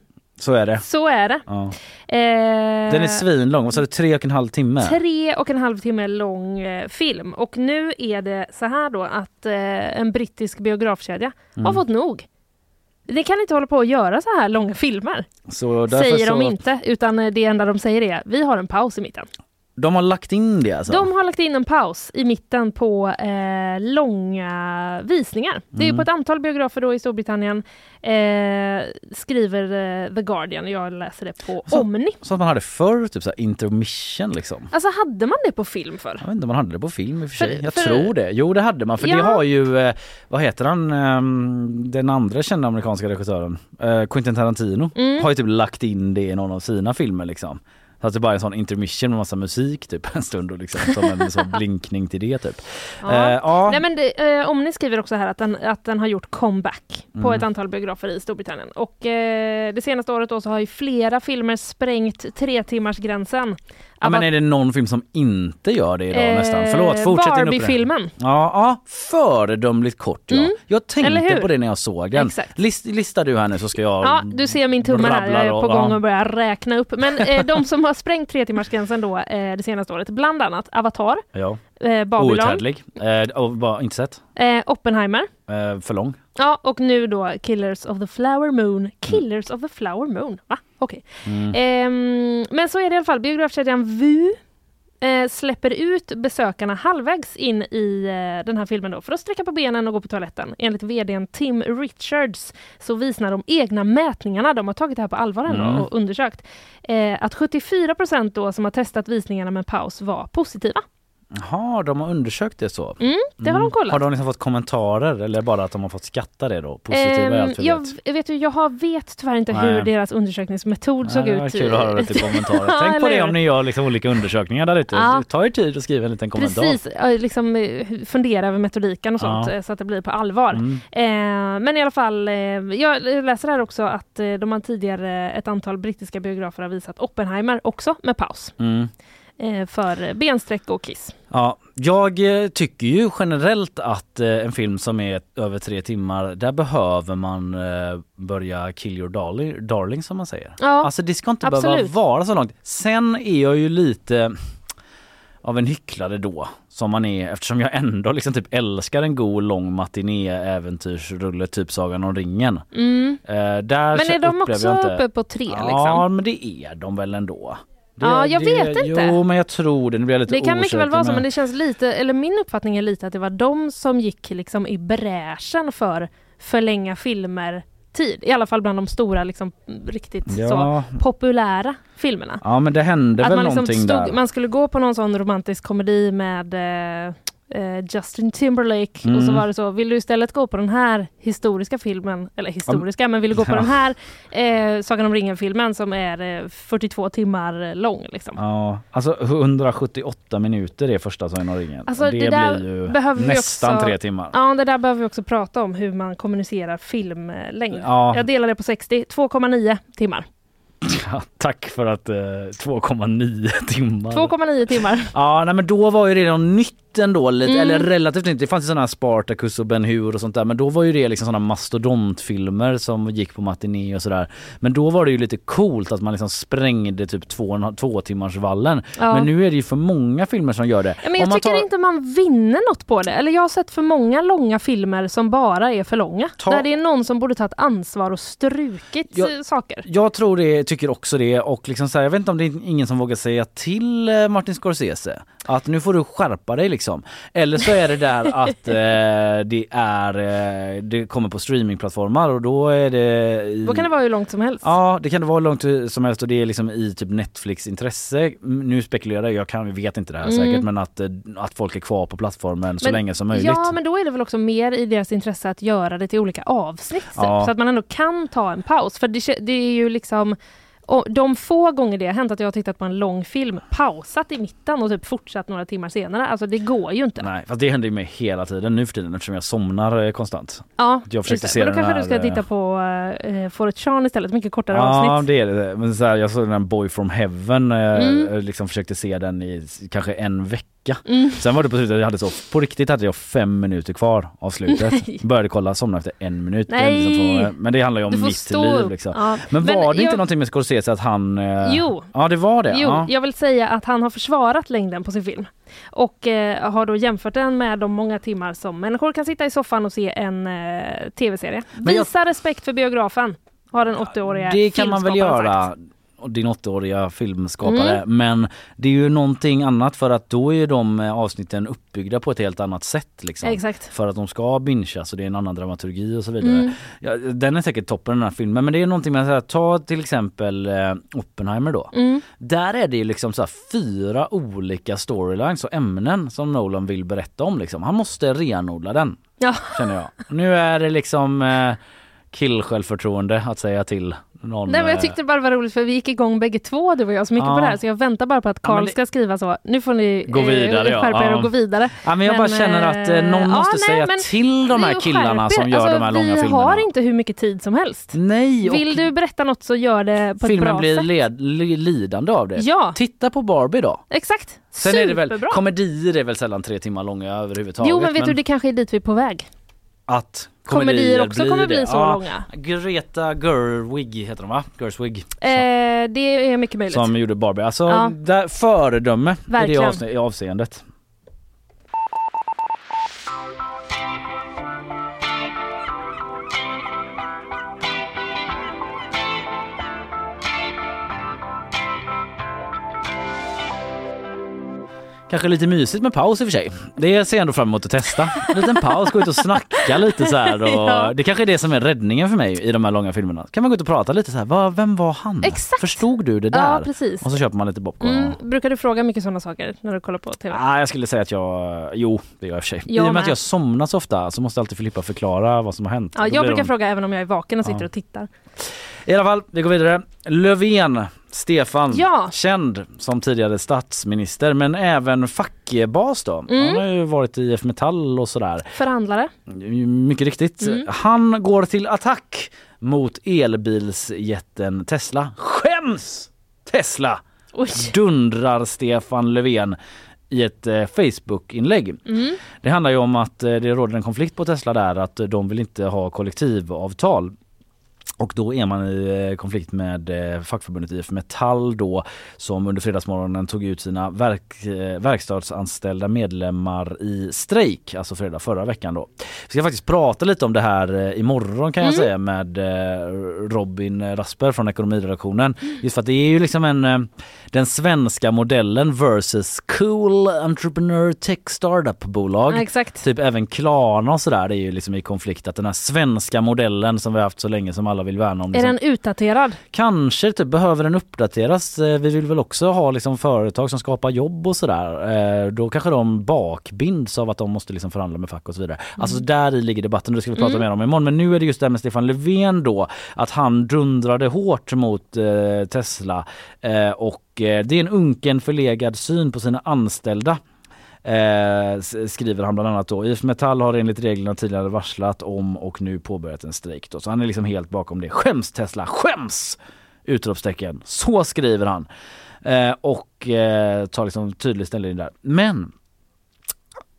Så är det. så är det. Ja. Eh, Den är svinlång, vad sa du, tre och en halv timme? Tre och en halv timme lång eh, film och nu är det så här då att eh, en brittisk biografkedja har Mm. fått nog. Ni kan inte hålla på att göra så här långa filmer. Så Säger de så, inte, utan eh, det enda de säger är vi har en paus i mitten. De har lagt in det alltså? De har lagt in en paus i mitten på eh, långa visningar. Det är Mm. på ett antal biografer då i Storbritannien, eh, skriver eh, The Guardian, jag läser det på Så- Omni. Som man hade förr, typ så intermission liksom. Alltså hade man det på film för? Jag vet inte om man hade det på film i och för sig. För- jag för- tror det. Jo det hade man för Ja. det har ju, eh, vad heter han, ehm, den andra kända amerikanska regissören, eh, Quentin Tarantino, Mm. har ju typ lagt in det i någon av sina filmer liksom. Så att det bara är en sån intermission med massa musik typ en stund och liksom som en sån blinkning till det typ. Ja. Eh, ja. Nej men det, eh, Omni skriver också här att den, att den har gjort comeback på Mm. ett antal biografer i Storbritannien. Och eh, det senaste året då så har ju flera filmer sprängt tre timmars gränsen. Ja, men är det någon film som inte gör det idag Eh, nästan? Förlåt, fortsätt. Barbie-filmen. Ja, ja, föredömligt kort ja. Mm. Jag tänkte på det när jag såg den. List, lista du här nu så ska jag Ja, du ser min tumme här, och- på gång ja. att börja räkna upp. Men eh, de som har sprängt tre timmars gränsen då eh, det senaste året, bland annat Avatar, Ja. eh, Babylon, Outhärdlig. Eh, och inte sett. eh, Oppenheimer, Eh, för lång. ja och nu då Killers of the Flower Moon. Killers of the Flower Moon, va? Okej. Mm. Ehm, men så är det i alla fall. Biografkedjan VU eh, släpper ut besökarna halvvägs in i eh, den här filmen då för att sträcka på benen och gå på toaletten. Enligt vdn Tim Richards så visar de egna mätningarna, de har tagit det här på allvar ändå Mm. och undersökt, eh, att 74 procent då som har testat visningarna med paus var positiva. Jaha, de har undersökt det så? Mm, det har de kollat. Har de liksom fått kommentarer eller bara att de har fått skatta det då? Positiva är Ehm, allt vi jag, vet. vet du, jag har, vet tyvärr inte Nej. hur deras undersökningsmetod såg Nej, det var ut. kul att höra lite kommentarer. Tänk på det om ni gör liksom olika undersökningar där ute. Ja. Ta er tid och skriv en liten kommentar. Precis, liksom eh, fundera över metodiken och sånt Ja. eh, så att det blir på allvar. Mm. Eh, men i alla fall, eh, jag läser här också att eh, de har tidigare ett antal brittiska biografer har visat Oppenheimer också med paus. Mm. Eh, för bensträck och kiss. Ja, jag eh, tycker ju generellt att eh, en film som är över tre timmar, där behöver man börja kill your darling, darling som man säger. Ja, Alltså det ska inte behöva absolut. vara så långt. Sen är jag ju lite av en hycklare då, som man är eftersom jag ändå liksom typ älskar en god lång matiné äventyrsrulle typ Sagan om ringen. Mm. Eh, där Men är de också uppe på tre? Ja Liksom? men det är de väl ändå. Det, Ja, jag vet inte. Jo men jag tror det, nu blir jag lite Det kan mycket väl vara så, men det känns lite, eller min uppfattning är lite att det var de som gick liksom i bräschen för förlänga filmer tid. I alla fall bland de stora, liksom, riktigt Ja. så populära filmerna. Ja men det hände att väl man, liksom någonting där. man skulle gå på någon sån romantisk komedi med eh, eh, Justin Timberlake och så Mm. var det så, vill du istället gå på den här historiska filmen, eller historiska, men vill du gå på Ja. den här eh, Sagan om ringen-filmen som är eh, 42 timmar lång liksom. Ja, alltså 178 minuter är första Sagan om ringen. Alltså, det, det blir ju nästan också- tre timmar. Ja, det där behöver vi också prata om, hur man kommunicerar filmlängd. Ja. Jag delar det på 60, 2,9 timmar. Ja, tack för att eh, 2,9 timmar. 2,9 timmar. Ja, nej, men då var ju det något nytt ändå, lite, Mm. eller relativt nytt. Det fanns ju sådana här Spartacus och Ben Hur och sånt där, men då var ju det liksom sådana mastodontfilmer som gick på matiné och sådär. Men då var det ju lite coolt att man liksom sprängde typ två, två timmars vallen. Ja. Men nu är det ju för många filmer som gör det. Ja, men jag tycker tar- inte man vinner något på det. Eller jag har sett för många långa filmer som bara är för långa. Ta- Där det är någon som borde tagit ansvar och strukit Jag- eh, saker. Jag tror det, tycker också det och liksom så här, jag vet inte om det är ingen som vågar säga till eh, Martin Scorsese Att nu får du skärpa dig liksom. Eller så är det där att eh, det är eh, det kommer på streamingplattformar och då är det i, Då kan det vara hur långt som helst. Ja det kan det vara hur långt som helst och det är liksom i typ Netflix intresse. Nu spekulerar jag, jag kan, vet inte det här Mm. säkert men att, eh, att folk är kvar på plattformen så Men- länge som möjligt. Ja men då är det väl också mer i deras intresse att göra det till olika avsnitt. Ja. Så att man ändå kan ta en paus. För det, det är ju liksom och de få gånger det har hänt att jag har tittat på en lång film, pausat i mitten och typ fortsatt några timmar senare. Alltså det går ju inte. Nej fast det händer ju mig hela tiden nu för tiden eftersom jag somnar eh, konstant. Ja, Jag försökte se. Men då kanske du här, ska eh, titta på uh, Forrest Chan istället, mycket kortare Ja avsnitt. det är det. Men så här, jag såg den här Boy from Heaven, eh, Mm. liksom försökte se den i kanske en vecka. Mm. Sen var det på slutet, jag hade så, på riktigt hade jag fem minuter kvar av slutet. Nej. Började kolla, somnade efter en minut. Nej. Liksom två, men det handlar ju om mitt stå liv liksom. Ja. Men var Men det inte jag- någonting med Scorsese att han... eh, Jo. Ja det var det. Jo, ja. jag vill säga att han har försvarat längden på sin film. Och eh, har då jämfört den med de många timmar som människor kan sitta i soffan och se en eh, tv-serie. Men jag- Visa respekt för biografen, har den 80-åriga Det kan man väl göra. sagt. Din 80-åriga filmskapare. Mm. Men det är ju någonting annat för att då är de eh, avsnitten uppbyggda på ett helt annat sätt. Liksom. Exakt. För att de ska bingeas och det är en annan dramaturgi och så vidare. Mm. Ja, den är säkert toppen den här filmen men det är någonting med att ta till exempel eh, Oppenheimer då. Mm. Där är det ju liksom så här fyra olika storylines och ämnen som Nolan vill berätta om liksom. Han måste renodla den Ja. känner jag. Nu är det liksom eh, kill-självförtroende att säga till någon. Nej men jag eh, tyckte bara det var roligt för vi gick igång bägge två du och jag så mycket Ja. på det här så jag väntar bara på att Ja, men Carl det- ska skriva så. Nu får ni Gå vidare, ja. skärpa er Ja. och gå vidare. Ja, men jag bara känner att eh, någon ja, måste nej, säga men till de här vi killarna som er. gör alltså, de här långa vi filmerna. har inte hur mycket tid som helst. Nej, och Vill du berätta något så gör det på ett filmen bra blir sätt. led, li, lidande av det. Ja. Titta på Barbie då. Exakt. Sen är det väl, Superbra. komedier är väl sällan tre timmar långa överhuvudtaget. Jo men vet du det kanske är dit vi är på väg. Att komedier också blir kommer bli det. så ja, långa. Greta Gerwig heter de va? Gerwig. Eh, det är mycket möjligt. Som gjorde Barbie. Alltså Ja. där, föredöme i det Verkligen. avse- avseendet. Kanske lite mysigt med paus i och för sig. Det ser jag ändå fram emot att testa. En liten paus, gå ut och snacka lite så här. Och Ja. Det kanske är det som är räddningen för mig i de här långa filmerna. Kan man gå ut och prata lite så här. Vad, vem var han? Exakt. Förstod du det där? Ja precis. Och så köper man lite popcorn. Mm, brukar du fråga mycket sådana saker när du kollar på TV? Ah, jag skulle säga att jag, jo det gör jag i och för sig. I Jag och med med. att jag somnar så ofta så måste alltid Filippa förklara vad som har hänt. Ja, jag brukar de- fråga även om jag är vaken och sitter Ja. och tittar. I alla fall, vi går vidare. Löfven, Stefan, Ja. känd som tidigare statsminister men även fackbas då. Mm. Han har ju varit i IF Metall och sådär. Förhandlare. Mycket riktigt. Mm. Han går till attack mot elbilsjätten Tesla. Skäms! Tesla! Oj. Dundrar Stefan Löfven i ett eh, Facebook-inlägg. Mm. Det handlar ju om att eh, det råder en konflikt på Tesla där att de vill inte ha kollektivavtal. Och då är man i eh, konflikt med eh, fackförbundet IF Metall då som under fredagsmorgonen tog ut sina verk, eh, verkstadsanställda medlemmar i strejk, alltså fredag förra veckan då. Vi ska faktiskt prata lite om det här imorgon kan jag Mm. säga med Robin Rasper från ekonomiredaktionen. Just för att det är ju liksom en den svenska modellen versus cool entrepreneur tech startup bolag. Ja, exakt. Typ även Klarna och sådär det är ju liksom i konflikt att den här svenska modellen som vi har haft så länge som alla vill värna om. Är Liksom, den utdaterad? Kanske typ behöver den uppdateras. Eh, Vi vill väl också ha liksom företag som skapar jobb och sådär. Eh, Då kanske de bakbinds av att de måste liksom förhandla med fack och så vidare. Alltså där i ligger debatten och det ska vi prata Mm. mer om imorgon. Men nu är det just det här med Stefan Löfven då. Att han dundrade hårt mot eh, Tesla. Eh, och Eh, det är en unken förlegad syn på sina anställda. Eh, skriver han bland annat då. IF Metall har enligt reglerna tidigare varslat om och nu påbörjat en strejk. Då. Så han är liksom helt bakom det. Skäms Tesla, skäms! Utropstecken. Så skriver han. Eh, och eh, tar liksom tydlig ställning där. Men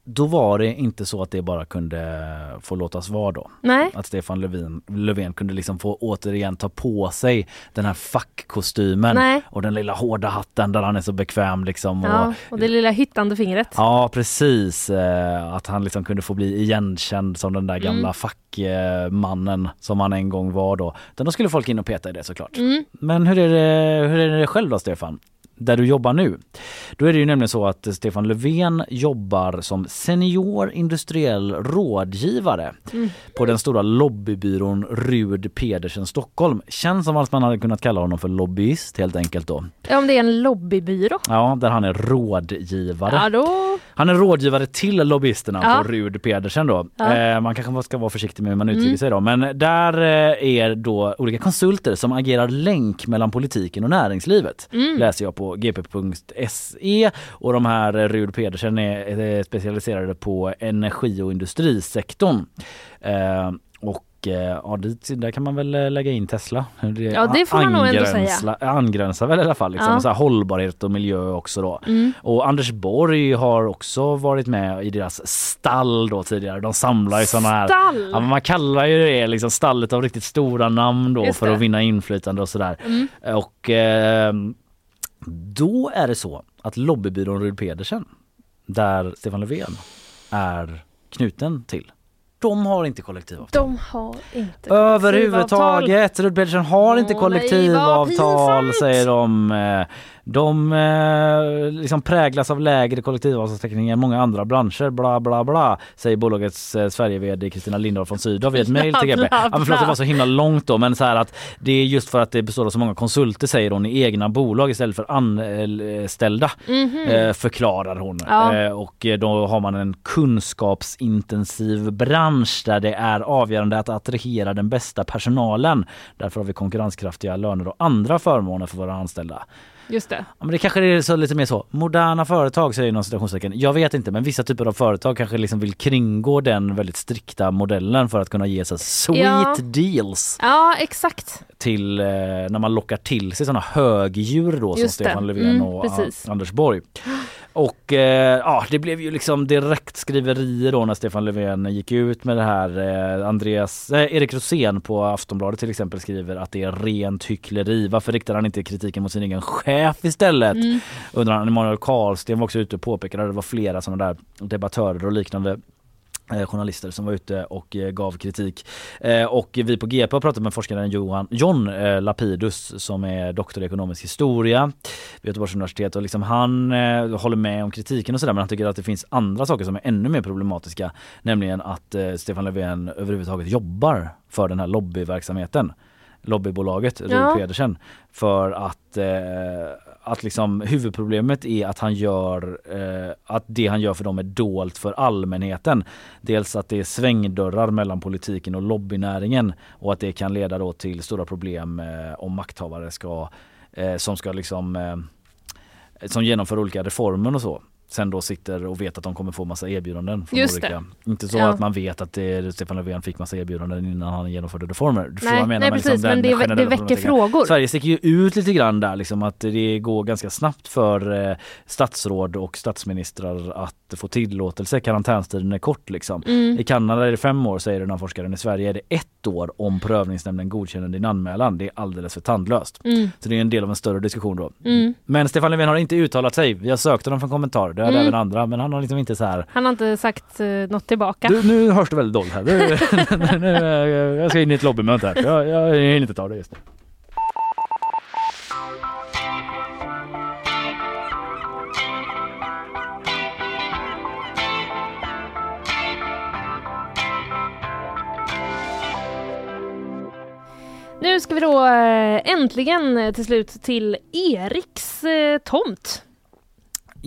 då var det inte så att det bara kunde få låtas vara då. Nej. Att Stefan Löfven, Löfven kunde liksom få återigen ta på sig den här fackkostymen Nej. och den lilla hårda hatten där han är så bekväm liksom. Och, Ja, och det lilla hyttande fingret. Ja precis, eh, att han liksom kunde få bli igenkänd som den där gamla Mm. fackmannen som han en gång var då. Utan då skulle folk in och peta i det såklart. Mm. Men hur är det, hur är det själv då Stefan? Där du jobbar nu. Då är det ju nämligen så att Stefan Löfven jobbar som senior industriell rådgivare Mm. på den stora lobbybyrån Rud Pedersen Stockholm. Känns som att man hade kunnat kalla honom för lobbyist helt enkelt då. Ja, Om det är en lobbybyrå. Ja, där han är rådgivare. Ja, då... Han är rådgivare till lobbyisterna Ja. på Rud Pedersen då. Ja. Eh, man kanske ska vara försiktig med hur man uttrycker Mm. sig då. Men där eh, är då olika konsulter som agerar länk mellan politiken och näringslivet. Mm. Läser jag på gp.se och de här eh, Rud Pedersen är eh, specialiserade på energi och industrisektorn. Eh, och ja, dit, där kan man väl lägga in Tesla. Ja, det får man nog ändå säga. Angränsar väl i alla fall. Liksom. Ja. Så här, hållbarhet och miljö också då. Mm. Och Anders Borg har också varit med i deras stall då tidigare. De samlar ju sådana här, Stall? ja, man kallar ju det liksom stallet av riktigt stora namn då Just för det. att vinna inflytande och sådär. Mm. Och eh, då är det så att lobbybyrån Rud Pedersen, där Stefan Löfven är knuten till, de har inte kollektivavtal. De har inte Överhuvudtaget. Rud Pedersen har inte nej, kollektivavtal vad säger de. De eh, liksom präglas av lägre kollektivavtalstäckning än många andra branscher. Bla bla bla säger bolagets eh, Sverige-vd Kristina Lindahl från Sydow i ett mejl till GP. Ja, förlåt, det var så himla långt då men så här att det är just för att det består av så många konsulter säger hon i egna bolag istället för anställda Mhm. eh, förklarar hon. Ja. Eh, och eh, då har man en kunskapsintensiv bransch där det är avgörande att attrahera den bästa personalen. Därför har vi konkurrenskraftiga löner och andra förmåner för våra anställda. Just det. Ja, men det kanske är så lite mer så. Moderna företag säger någon citationstecken. Jag vet inte men vissa typer av företag kanske liksom vill kringgå den väldigt strikta modellen för att kunna ge sig sweet Ja. deals Ja, exakt. till eh, när man lockar till sig sådana högdjur då som Just det. Stefan Löfven Mm, och precis. Anders Borg. Och eh, ja, det blev ju liksom direkt skriverier då när Stefan Löfven gick ut med det här. Eh, Andreas, eh, Erik Rosén på Aftonbladet till exempel skriver att det är rent hyckleri. Varför riktar han inte kritiken mot sin egen chef istället? Mm. Undrar han. Emanuel Karlsten var också ute och påpekade att det var flera sådana där debattörer och liknande Eh, journalister som var ute och eh, gav kritik. Eh, och vi på GP har pratat med forskaren Johan, John Lapidus som är doktor i ekonomisk historia vid Göteborgs universitet och liksom han håller med om kritiken och sådär men han tycker att det finns andra saker som är ännu mer problematiska nämligen att Stefan Löfven överhuvudtaget jobbar för den här lobbyverksamheten lobbybolaget Rud Ja. Pedersen för att, eh, att liksom huvudproblemet är att han gör eh, att det han gör för dem är dolt för allmänheten. Dels att det är svängdörrar mellan politiken och lobbynäringen och att det kan leda då till stora problem eh, om makthavare ska eh, som ska liksom eh, som genomför olika reformer och så sen då sitter och vet att de kommer få massa erbjudanden från Just olika. det. Inte så Ja. att man vet att det, Stefan Löfven fick massa erbjudanden innan han genomförde reformer. Du Nej, nej, med liksom precis, men det det väcker frågor. Sverige sticker ju ut lite grann där liksom att det går ganska snabbt för eh, statsråd och statsministrar att få tillåtelse. Karantänstiden är kort liksom. Mm. I Kanada är det fem år säger den här forskaren. I Sverige är det ett år om prövningsnämnden godkänner din anmälan. Det är alldeles för tandlöst. Mm. Så det är en del av en större diskussion då. Mm. Men Stefan Löfven har inte uttalat sig. Vi har sökt honom för en kommentar. Det har Mm. även andra. Men han har liksom inte så här. Han har inte sagt eh, något tillbaka. Du, nu hörs det väldigt dåligt här. Du, nu, eh, jag ska in i ett lobbymöte här. Jag, jag hinner inte ta det just nu. Nu ska vi då eh, äntligen eh, till slut till Eriks tomt.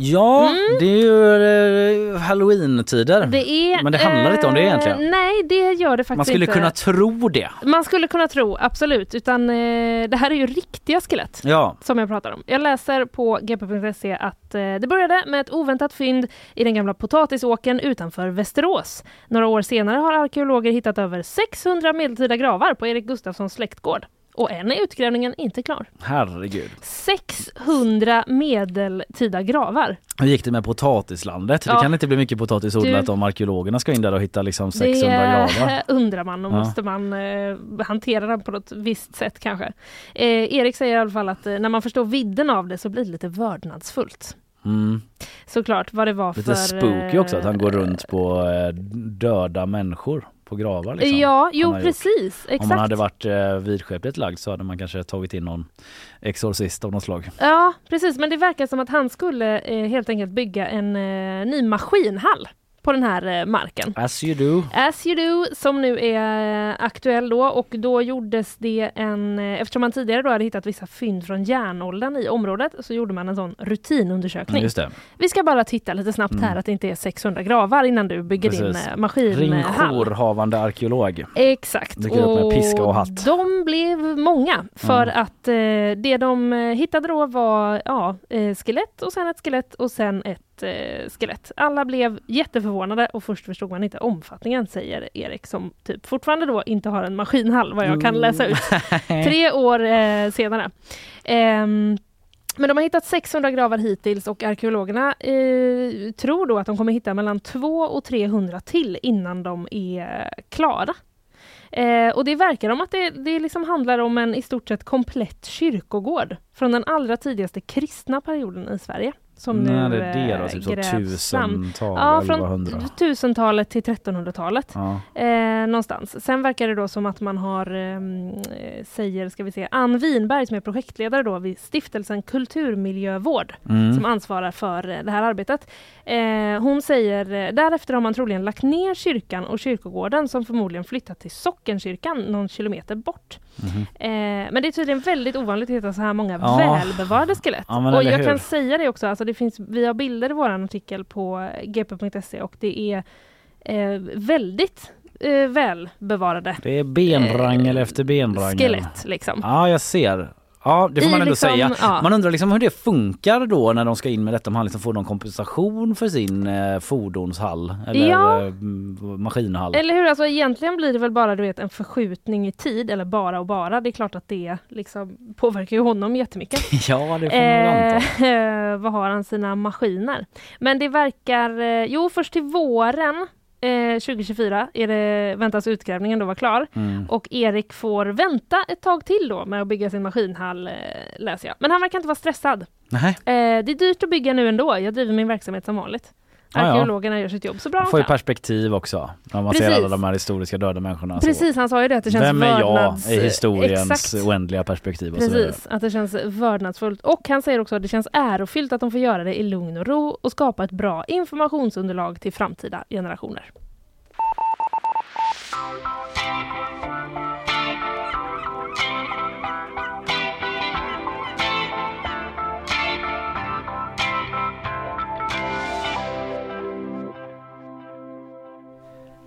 Ja, det är ju eh, halloween-tider. Det är, Men det handlar inte om det eh, egentligen. Nej, det gör det faktiskt Man skulle inte. kunna tro det. Man skulle kunna tro, absolut. Utan eh, det här är ju riktiga skelett. Ja. Som jag pratar om. Jag läser på gp.se att eh, det började med ett oväntat fynd i den gamla potatisåkern utanför Västerås. Några år senare har arkeologer hittat över 600 medeltida gravar på Erik Gustafssons släktgård. Och än är utgrävningen inte klar. Herregud. 600 medeltida gravar. Hur gick det med potatislandet? Det Ja. kan inte bli mycket potatisodlat Du- om arkeologerna ska in där och hitta liksom 600 det gravar. undrar man och Ja. måste man eh, hantera den på något visst sätt kanske. Eh, Erik säger i alla fall att eh, när man förstår vidden av det så blir det lite vördnadsfullt. Mm. Såklart vad det var Lite för... spooky också att han går eh, runt på eh, döda människor på gravar. Liksom. Ja, jo precis. Exakt. Om man hade varit eh, vidskepligt lagd så hade man kanske tagit in någon exorcist av något slag. Ja, precis. Men det verkar som att han skulle eh, helt enkelt bygga en eh, ny maskinhall på den här eh, marken. As you do. As you do, som nu är eh, aktuell då och då gjordes det en, eh, eftersom man tidigare då hade hittat vissa fynd från järnåldern i området så gjorde man en sån rutinundersökning. Just det. Vi ska bara titta lite snabbt här Mm. att det inte är 600 gravar innan du bygger din Precis. Ring maskinhall. jourhavande arkeolog. Exakt. Dyker upp med piska och hatt. De blev många för Mm. att det de hittade då var ja, skelett och sen ett skelett och sen ett eh, skelett. Alla blev jätteförvånade och först förstod man inte omfattningen säger Erik som typ fortfarande då inte har en maskinhall vad jag kan Mm. läsa ut. Tre år eh, senare. Ehm, men de har hittat 600 gravar hittills och arkeologerna eh, tror då att de kommer hitta mellan 200 och 300 till innan de är klara. Eh, och det verkar om att det, det liksom handlar om en i stort sett komplett kyrkogård från den allra tidigaste kristna perioden i Sverige. Som nu det är det då, eh, typ så tusental, Ja, från 1100. 1000-talet till 1300-talet. Ja. Eh, någonstans. Sen verkar det då som att man har, ehm, eh, säger, ska vi se, Ann Winberg som är projektledare då vid stiftelsen Kulturmiljövård Mm. som ansvarar för eh, det här arbetet. Eh, hon säger, eh, därefter har man troligen lagt ner kyrkan och kyrkogården som förmodligen flyttat till Sockenkyrkan någon kilometer bort. Mhm. Eh, men det är tydligen väldigt ovanligt att hitta så här många Ja. välbevarade skelett. Ja, och jag hur? kan säga det också, alltså det finns, vi har bilder i vår artikel på gp.se och det är eh, väldigt eh, välbevarade Det är benrangel efter benrangel. skelett. Liksom. Ja, jag ser. Ja, det får man ändå liksom, säga. ja. Man undrar liksom hur det funkar då när de ska in med detta, om han liksom får någon kompensation för sin eh, fordonshall eller Ja. eh, maskinhall. Eller hur, alltså egentligen blir det väl bara du vet, en förskjutning i tid, eller bara och bara. Det är klart att det liksom påverkar ju honom jättemycket. ja, det får man. Eh, vad har han sina maskiner? Men det verkar, eh, jo först till våren eh, 2024 är det, väntas utgrävningen då vara klar. Mm. Och Erik får vänta ett tag till då med att bygga sin maskinhall, eh, läser jag. Men han verkar inte vara stressad. Nej. Eh, det är dyrt att bygga nu ändå. Jag driver min verksamhet som vanligt. Ja, ja. Arkeologerna gör sitt jobb så bra de får ju perspektiv också. När man ser alla de här historiska döda människorna. så- Precis, han sa ju det att det känns Vem är jag i historiens Exakt. oändliga perspektiv och så. Precis, att det känns vördnadsfullt. Och han säger också att det känns ärofyllt att de får göra det i lugn och ro och skapa ett bra informationsunderlag till framtida generationer.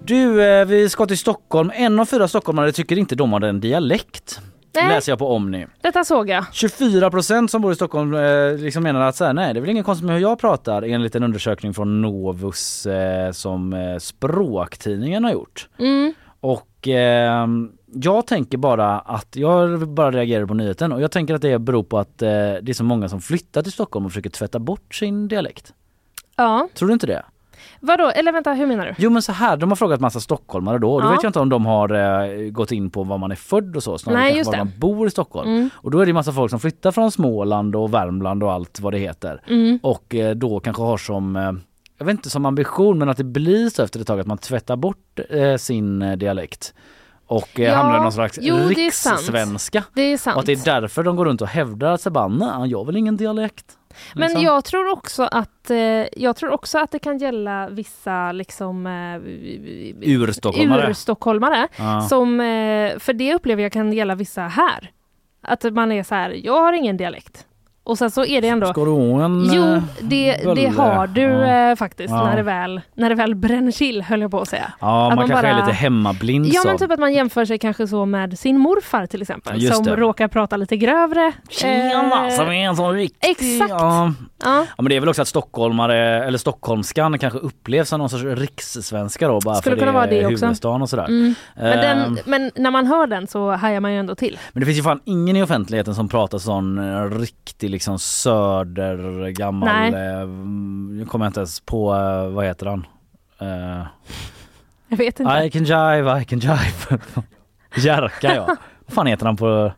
Du, eh, vi ska till Stockholm. En av fyra stockholmare tycker inte de har en dialekt. Nej. Läser jag på Omni. Detta såg jag. 24 procent som bor i Stockholm eh, liksom menar att så här, nej det är väl inget konstigt med hur jag pratar enligt en undersökning från Novus eh, som eh, språktidningen har gjort. Mm. Och eh, jag tänker bara att, jag bara reagerar på nyheten och jag tänker att det beror på att eh, det är så många som flyttar till Stockholm och försöker tvätta bort sin dialekt. Ja. Tror du inte det? Vadå, eller vänta, hur menar du? Jo men så här, de har frågat massa stockholmare då och då Ja. vet jag inte om de har eh, gått in på var man är född och så, snarare Nej, just var det. man bor i Stockholm. Mm. Och då är det massa folk som flyttar från Småland och Värmland och allt vad det heter. Mm. Och eh, då kanske har som, eh, jag vet inte som ambition men att det blir så efter ett tag att man tvättar bort eh, sin eh, dialekt. Och eh, Ja, hamnar i någon slags jo, det är sant. rikssvenska. Det är sant. Och att det är därför de går runt och hävdar att jag har väl ingen dialekt. Men liksom. jag tror också att eh, jag tror också att det kan gälla vissa liksom eh, Urstockholmare. urstockholmare Ja. som, eh, för det upplever jag kan gälla vissa här. Att man är så här, jag har ingen dialekt. Och sen så är det ändå Ska du ha en Jo, eh, det, det har du Ja. eh, faktiskt Ja. när, det väl, när det väl bränner till höll jag på att säga. Ja, Att man, kanske är lite hemmablind Ja så. men typ att man jämför sig kanske så med sin morfar till exempel. Just som det. råkar prata lite grövre. Tjena, Eh, som är en sån riktig... Exakt. Ja. Ja. men det är väl också att stockholmare, eller stockholmskan kanske upplevs som någon sorts rikssvenska då bara Skulle för kunna det vara det huvudstaden och sådär. Mm. Men, den, Ehm, men när man hör den så hajar man ju ändå till. men det finns ju fan ingen i offentligheten som pratar sån eh, riktig liksom söder gammal, Nej. eh, jag kommer inte ens på, eh, vad heter han? Eh, Jag vet inte. I can jive, I can jive. Jerka ja. vad fan heter han på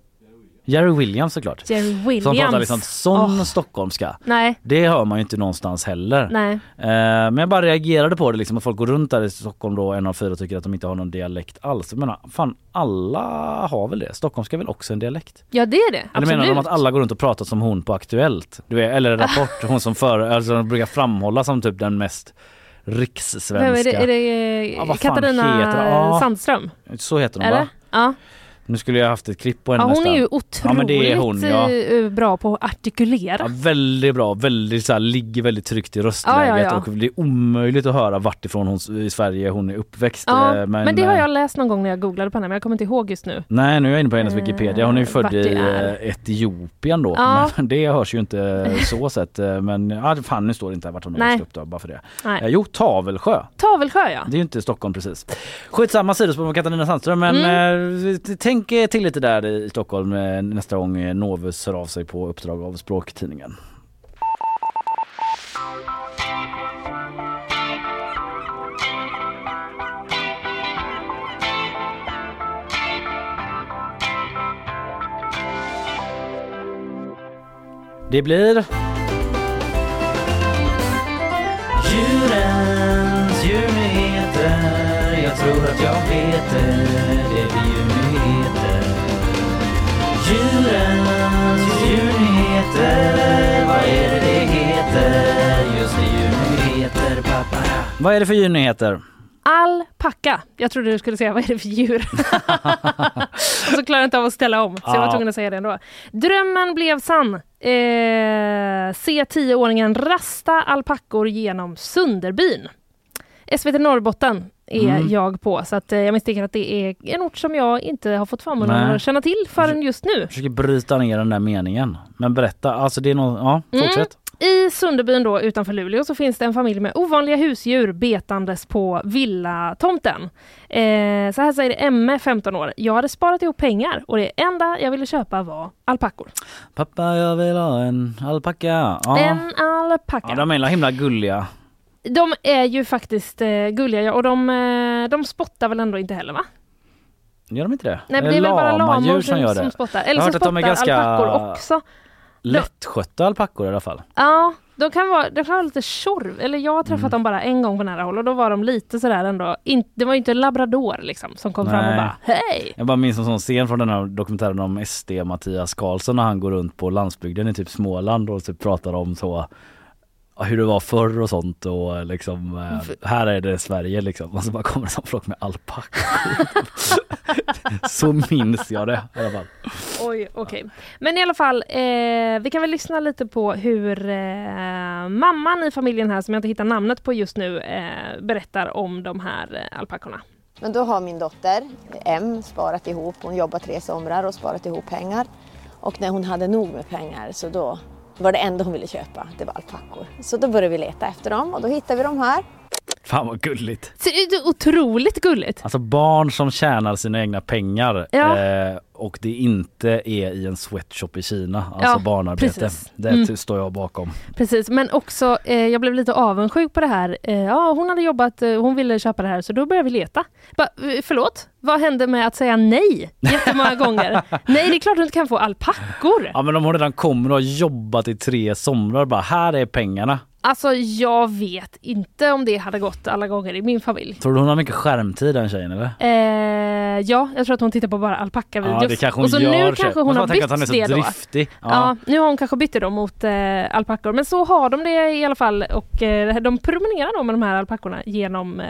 Jerry Williams såklart. Jerry Williams. Som pratar liksom sån Åh. stockholmska. Nej. Det hör man ju inte någonstans heller. Nej. Eh, men jag bara reagerade på det liksom att folk går runt där i Stockholm då en av fyra tycker att de inte har någon dialekt alls. Jag menar, fan alla har väl det? Stockholmska är väl också en dialekt? Ja det är det, Eller absolut. menar de att alla går runt och pratar som hon på Aktuellt? Du vet, eller Rapport, hon som för, alltså brukar framhålla som typ den mest rikssvenska. Vem är det? Är det vad fan Katarina heter? Ja. Sandström? Så heter hon Eller? va? Ja. Nu skulle jag haft ett klipp på henne ja, hon nästan. är ju otroligt Ja men hon ja. eh, bra på att artikulera. Ja, väldigt bra, väldigt så här, ligger väldigt tryggt i röstläget Ja, ja, ja. och det är omöjligt att höra vart ifrån hon i Sverige hon är uppväxt. Ja, eh, men, det har eh, jag läst någon gång när jag googlade på henne men jag kommer inte ihåg just nu. Nej nu är jag inne på hennes Wikipedia. Hon är ju född i är. Etiopien då. Ja. Men det hörs ju inte så sett. Men ja, fan nu står det inte vart hon är växt upp då, bara för det. Nej. Jo, Tavelsjö. Tavelsjö ja. Det är ju inte Stockholm precis. Skitsamma sidospår med Katarina Sandström men Mm. eh, tänk eh, till lite där i Stockholm eh, nästa gång eh, Novus hör av sig på uppdrag av Språktidningen. Det blir... Djurens djurnyheter Jag tror att jag vet det Det blir djurnyheter Djurens djurnyheter Vad är det det heter? Just det, djurnyheter pappa. Vad är det för djurnyheter? Alpacka. Jag trodde du skulle säga vad är det för djur? och så klarade jag inte av att ställa om så jag var tvungen att säga det ändå. Drömmen blev sann. Eh, se tioåringen rasta alpackor genom Sunderbyn. SVT Norrbotten är Mm. jag på så att eh, jag misstänker att det är en ort som jag inte har fått förmånen att känna till förrän just nu. Jag försöker bryta ner den där meningen. Men berätta, alltså det är någon, ja Mm. fortsätt. I Sunderbyn då utanför Luleå så finns det en familj med ovanliga husdjur betandes på villatomten. Eh, så här säger Emme, 15 år. Jag hade sparat ihop pengar och det enda jag ville köpa var alpackor. Pappa jag vill ha en alpacka. Ja. En alpacka. ja, de är himla gulliga. De är ju faktiskt eh, gulliga och de, eh, de spottar väl ändå inte heller va? Gör de inte det? Nej, det är väl bara lamor som, gör som det. spottar. Jag Eller är spottar ganska alpackor också. lättskötta alpackor i alla fall. Ja, de kan vara, de kan vara lite tjorv. Eller jag har träffat Mm. dem bara en gång på nära håll och då var de lite sådär ändå. In, det var ju inte en labrador liksom som kom fram och Nej. bara hej! Jag bara minns en sån scen från den här dokumentären om SD Mattias Karlsson när han går runt på landsbygden i typ Småland och typ pratar om så hur det var förr och sånt och liksom eh, här är det Sverige liksom och så bara kommer det som folk med alpackor. så minns jag det i alla fall. Oj, okej. Men i alla fall, eh, vi kan väl lyssna lite på hur eh, mamman i familjen här, som jag inte hittar namnet på just nu, eh, berättar om de här eh, alpackorna. Men då har min dotter M sparat ihop, hon jobbar tre somrar och sparat ihop pengar. Och när hon hade nog med pengar så då var det enda hon ville köpa, det var alpackor. Så då började vi leta efter dem och då hittade vi de här. Fan vad gulligt. Så det är otroligt gulligt. Alltså barn som tjänar sina egna pengar Ja. eh, och det inte är i en sweatshop i Kina, alltså Ja, barnarbete. precis. Det Mm. står jag bakom. Precis, men också, eh, jag blev lite avundsjuk på det här. Eh, ja, hon hade jobbat, eh, hon ville köpa det här, så då började vi leta. Ba, eh, förlåt, vad hände med att säga nej jättemånga gånger? Nej, det är klart du inte kan få alpackor. Ja men om hon redan kommer och har jobbat i tre somrar bara här är pengarna. Alltså, jag vet inte om det hade gått alla gånger i min familj. Tror du hon har mycket skärmtid den tjejen eller? Eh, ja, jag tror att hon tittar på bara alpackavideos. Ja det kanske hon och så gör. nu tjej. kanske hon Man får har bytt att hon är så det då. driftig. Ja. Ja. nu har hon kanske bytt det då mot eh, alpackor. Men så har de det i alla fall och eh, de promenerar då med de här alpackorna genom eh,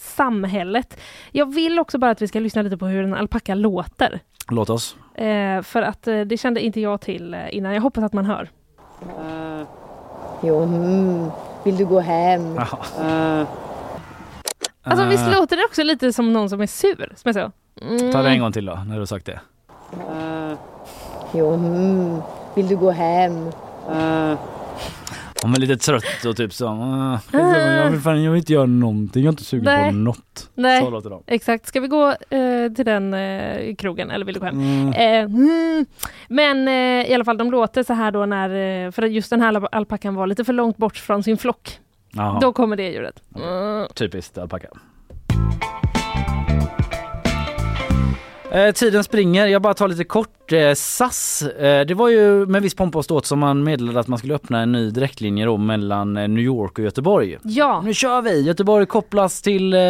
samhället. Jag vill också bara att vi ska lyssna lite på hur en alpacka låter. Låt oss. Eh, för att eh, det kände inte jag till eh, innan. Jag hoppas att man hör. Jo, mm, vill du gå hem? Alltså visst Eh, låter det också lite som någon som är sur? Som är så. Mm. Ta det en gång till då när du har sagt det. Jo, mm, vill du gå hem? Hon är lite trött och typ så. "Ah, Jag vill, fan, jag vill inte göra någonting, jag är inte sugen Nej. på något. Nej, Så låter de. exakt. Ska vi gå eh, till den eh, krogen eller vill du hem? Mm. Eh, mm. Men eh, i alla fall, de låter så här då när, eh, för just den här alpackan var lite för långt bort från sin flock. Jaha. Då kommer det ljudet. Mm. Typiskt alpacka. Eh, tiden springer. Jag bara tar lite kort. Eh, SAS, eh, det var ju med viss pompa och ståt som man meddelade att man skulle öppna en ny direktlinje då mellan eh, New York och Göteborg. Ja, Nu kör vi! Göteborg kopplas till eh,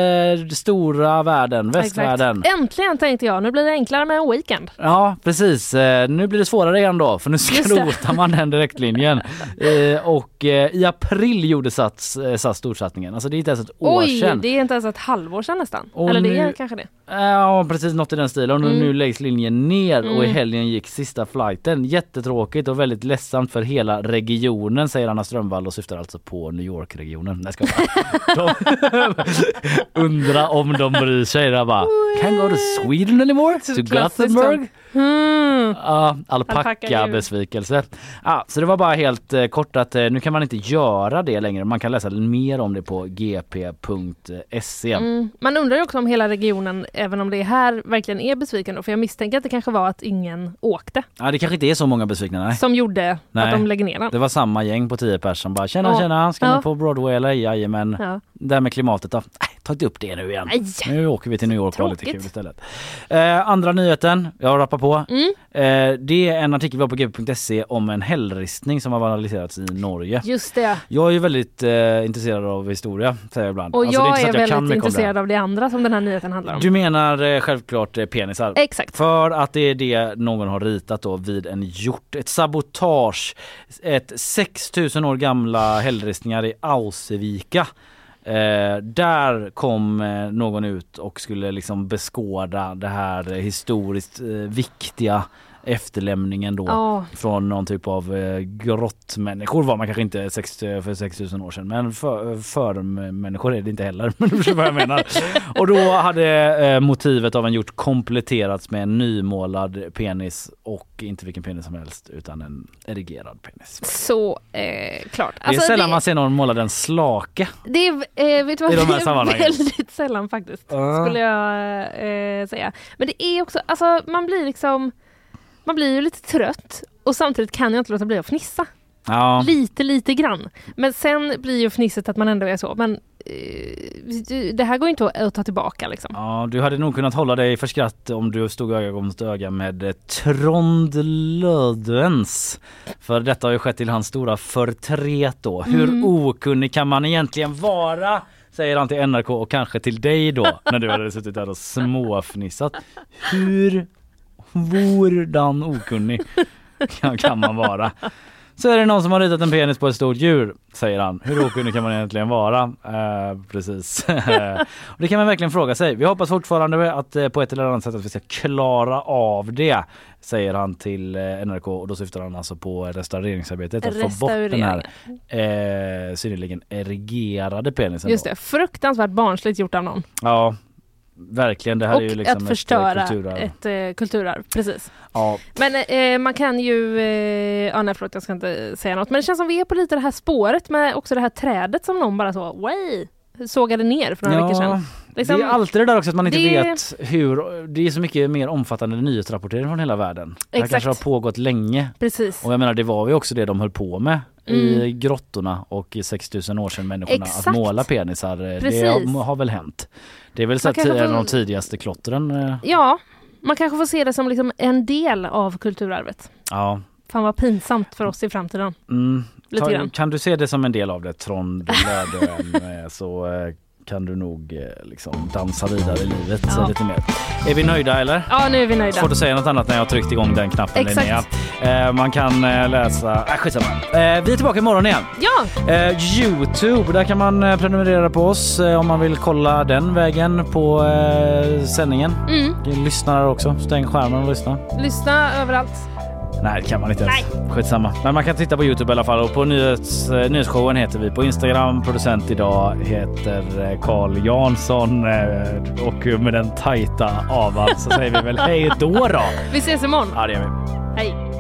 stora världen, västvärlden. exakt. Äntligen tänkte jag. Nu blir det enklare med en weekend. Ja precis, nu blir det svårare igen då för nu det. skrotar man den direktlinjen. Och i april gjorde SAS, SAS storsatsningen, alltså det är inte ens ett år Oj, sedan. det är inte ens ett halvår sedan nästan. Och Eller det nu- är kanske det. Ja precis, något i den stilen. Och nu, Mm. nu läggs linjen ner och i Mm. helgen gick sista flighten. Jättetråkigt och väldigt ledsamt för hela regionen säger Anna Strömvall och syftar alltså på New York-regionen. Nej, ska jag Undra om de bryr sig. Jag bara, can go to Sweden anymore? To Gothenburg? Mm. Ja, Alpacka alpacka djur. besvikelse. Ja, så det var bara helt eh, kort att eh, nu kan man inte göra det längre. Man kan läsa mer om det på gp.se. Mm. Man undrar ju också om hela regionen, även om det är här, verkligen är besviken. då, För jag misstänker att det kanske var att ingen åkte Ja, det kanske inte är så många besvikna. Nej. som gjorde Nej. att de lägger ner den. Det var samma gäng på 10 pers som bara tjena Ja. tjena, ska Ja. ni på Broadway eller? Jajamän. Ja. Det här med klimatet då? Nej, ta inte upp det nu igen. Nej. Nu åker vi till New York och har lite kul istället. Eh, andra nyheten, jag rappar på. Mm. Eh, det är en artikel vi har på gp.se om en hällristning som har vandaliserats i Norge. Just det. Jag är ju väldigt eh, intresserad av historia, säger jag ibland. Och Alltså, jag är att kan väldigt intresserad av det andra som den här nyheten handlar om. Du menar eh, självklart eh, penisar? Exakt. För att det är det någon har ritat då vid en hjort. Ett sabotage. Ett 6000 år gamla hällristningar i Ausevika. Eh, där kom eh, någon ut och skulle liksom beskåda det här eh, historiskt eh, viktiga efterlämningen då Ja. från någon typ av eh, grottmänniskor var man kanske inte sex, för 6000 år sedan men för, för människor är det inte heller. Men du förstår vad jag menar. Och då hade eh, motivet av en hjort kompletterats med en nymålad penis och inte vilken penis som helst utan en erigerad penis. Så eh, klart. det är sällan det, man ser någon måla den slake. det är, eh, vet du vad? i de här Det är sammanhangen. väldigt sällan faktiskt. Ja. Skulle jag eh, säga. Men det är också, alltså man blir liksom man blir ju lite trött och samtidigt kan jag inte låta bli att fnissa. Ja. Lite, lite grann. Men sen blir ju fnisset att man ändå är så. Men eh, det här går ju inte att, ta tillbaka liksom. Ja, du hade nog kunnat hålla dig för skratt om du stod öga mot öga med eh, Trond Lödvens. För detta har ju skett till hans stora förtret då. Hur Mm. okunnig kan man egentligen vara? Säger han till NRK och kanske till dig då när du hade suttit där och småfnissat. Hur vordan okunnig kan, man vara? Så är det någon som har ritat en penis på ett stort djur, säger han. Hur okunnig kan man egentligen vara? Eh, precis. och det kan man verkligen fråga sig. Vi hoppas fortfarande att eh, på ett eller annat sätt att vi ska klara av det, säger han till eh, NRK och då syftar han alltså på restaureringsarbetet. Att få bort den här eh, synnerligen erigerade penisen. Just det, fruktansvärt barnsligt gjort av någon. Ja, verkligen. Det här och är ju liksom att förstöra ett eh, kulturarv. ett eh, kulturarv. Precis. Ja. Men eh, man kan ju, eh, ja nej förlåt jag ska inte säga något, men det känns som vi är på lite det här spåret med också det här trädet som någon bara så, way, sågade ner för några Ja, veckor sedan. Liksom, det är alltid det där också att man inte det- vet hur, det är så mycket mer omfattande nyhetsrapportering från hela världen. Det här Exakt. kanske har pågått länge. Precis. Och jag menar det var ju också det de höll på med i Mm. grottorna och i 6000 år sedan människorna Exakt. att måla penisar. Det Precis. har, har väl hänt. Det är väl så en av de tidigaste klottren. eh, Ja, man kanske får se det som liksom en del av kulturarvet. Ja. Fan vad pinsamt för oss i framtiden. Mm. Ta, kan du se det som en del av det Trond Lödön eh, så eh, kan du nog eh, liksom dansa vidare i livet Ja. lite mer. Är vi nöjda eller? Ja, nu är vi nöjda. Svårt att säga något annat när jag har tryckt igång den knappen Exakt. Linnea. Eh, man kan eh, läsa, äh, skitsamma. Eh, vi är tillbaka imorgon igen. Ja! Eh, Youtube, där kan man prenumerera på oss om man vill kolla den vägen på sändningen. Mm. Lyssnar också, stäng skärmen och lyssna. Lyssna överallt. Nej det kan man inte ens. Skitsamma. Men man kan titta på Youtube i alla fall och på nyhets, eh, nyhetsshowen heter vi på Instagram. Producent idag heter eh, Carl Jansson eh, och med den tajta avan så säger vi väl hej då då. Vi ses imorgon. Ja det gör vi. Hej!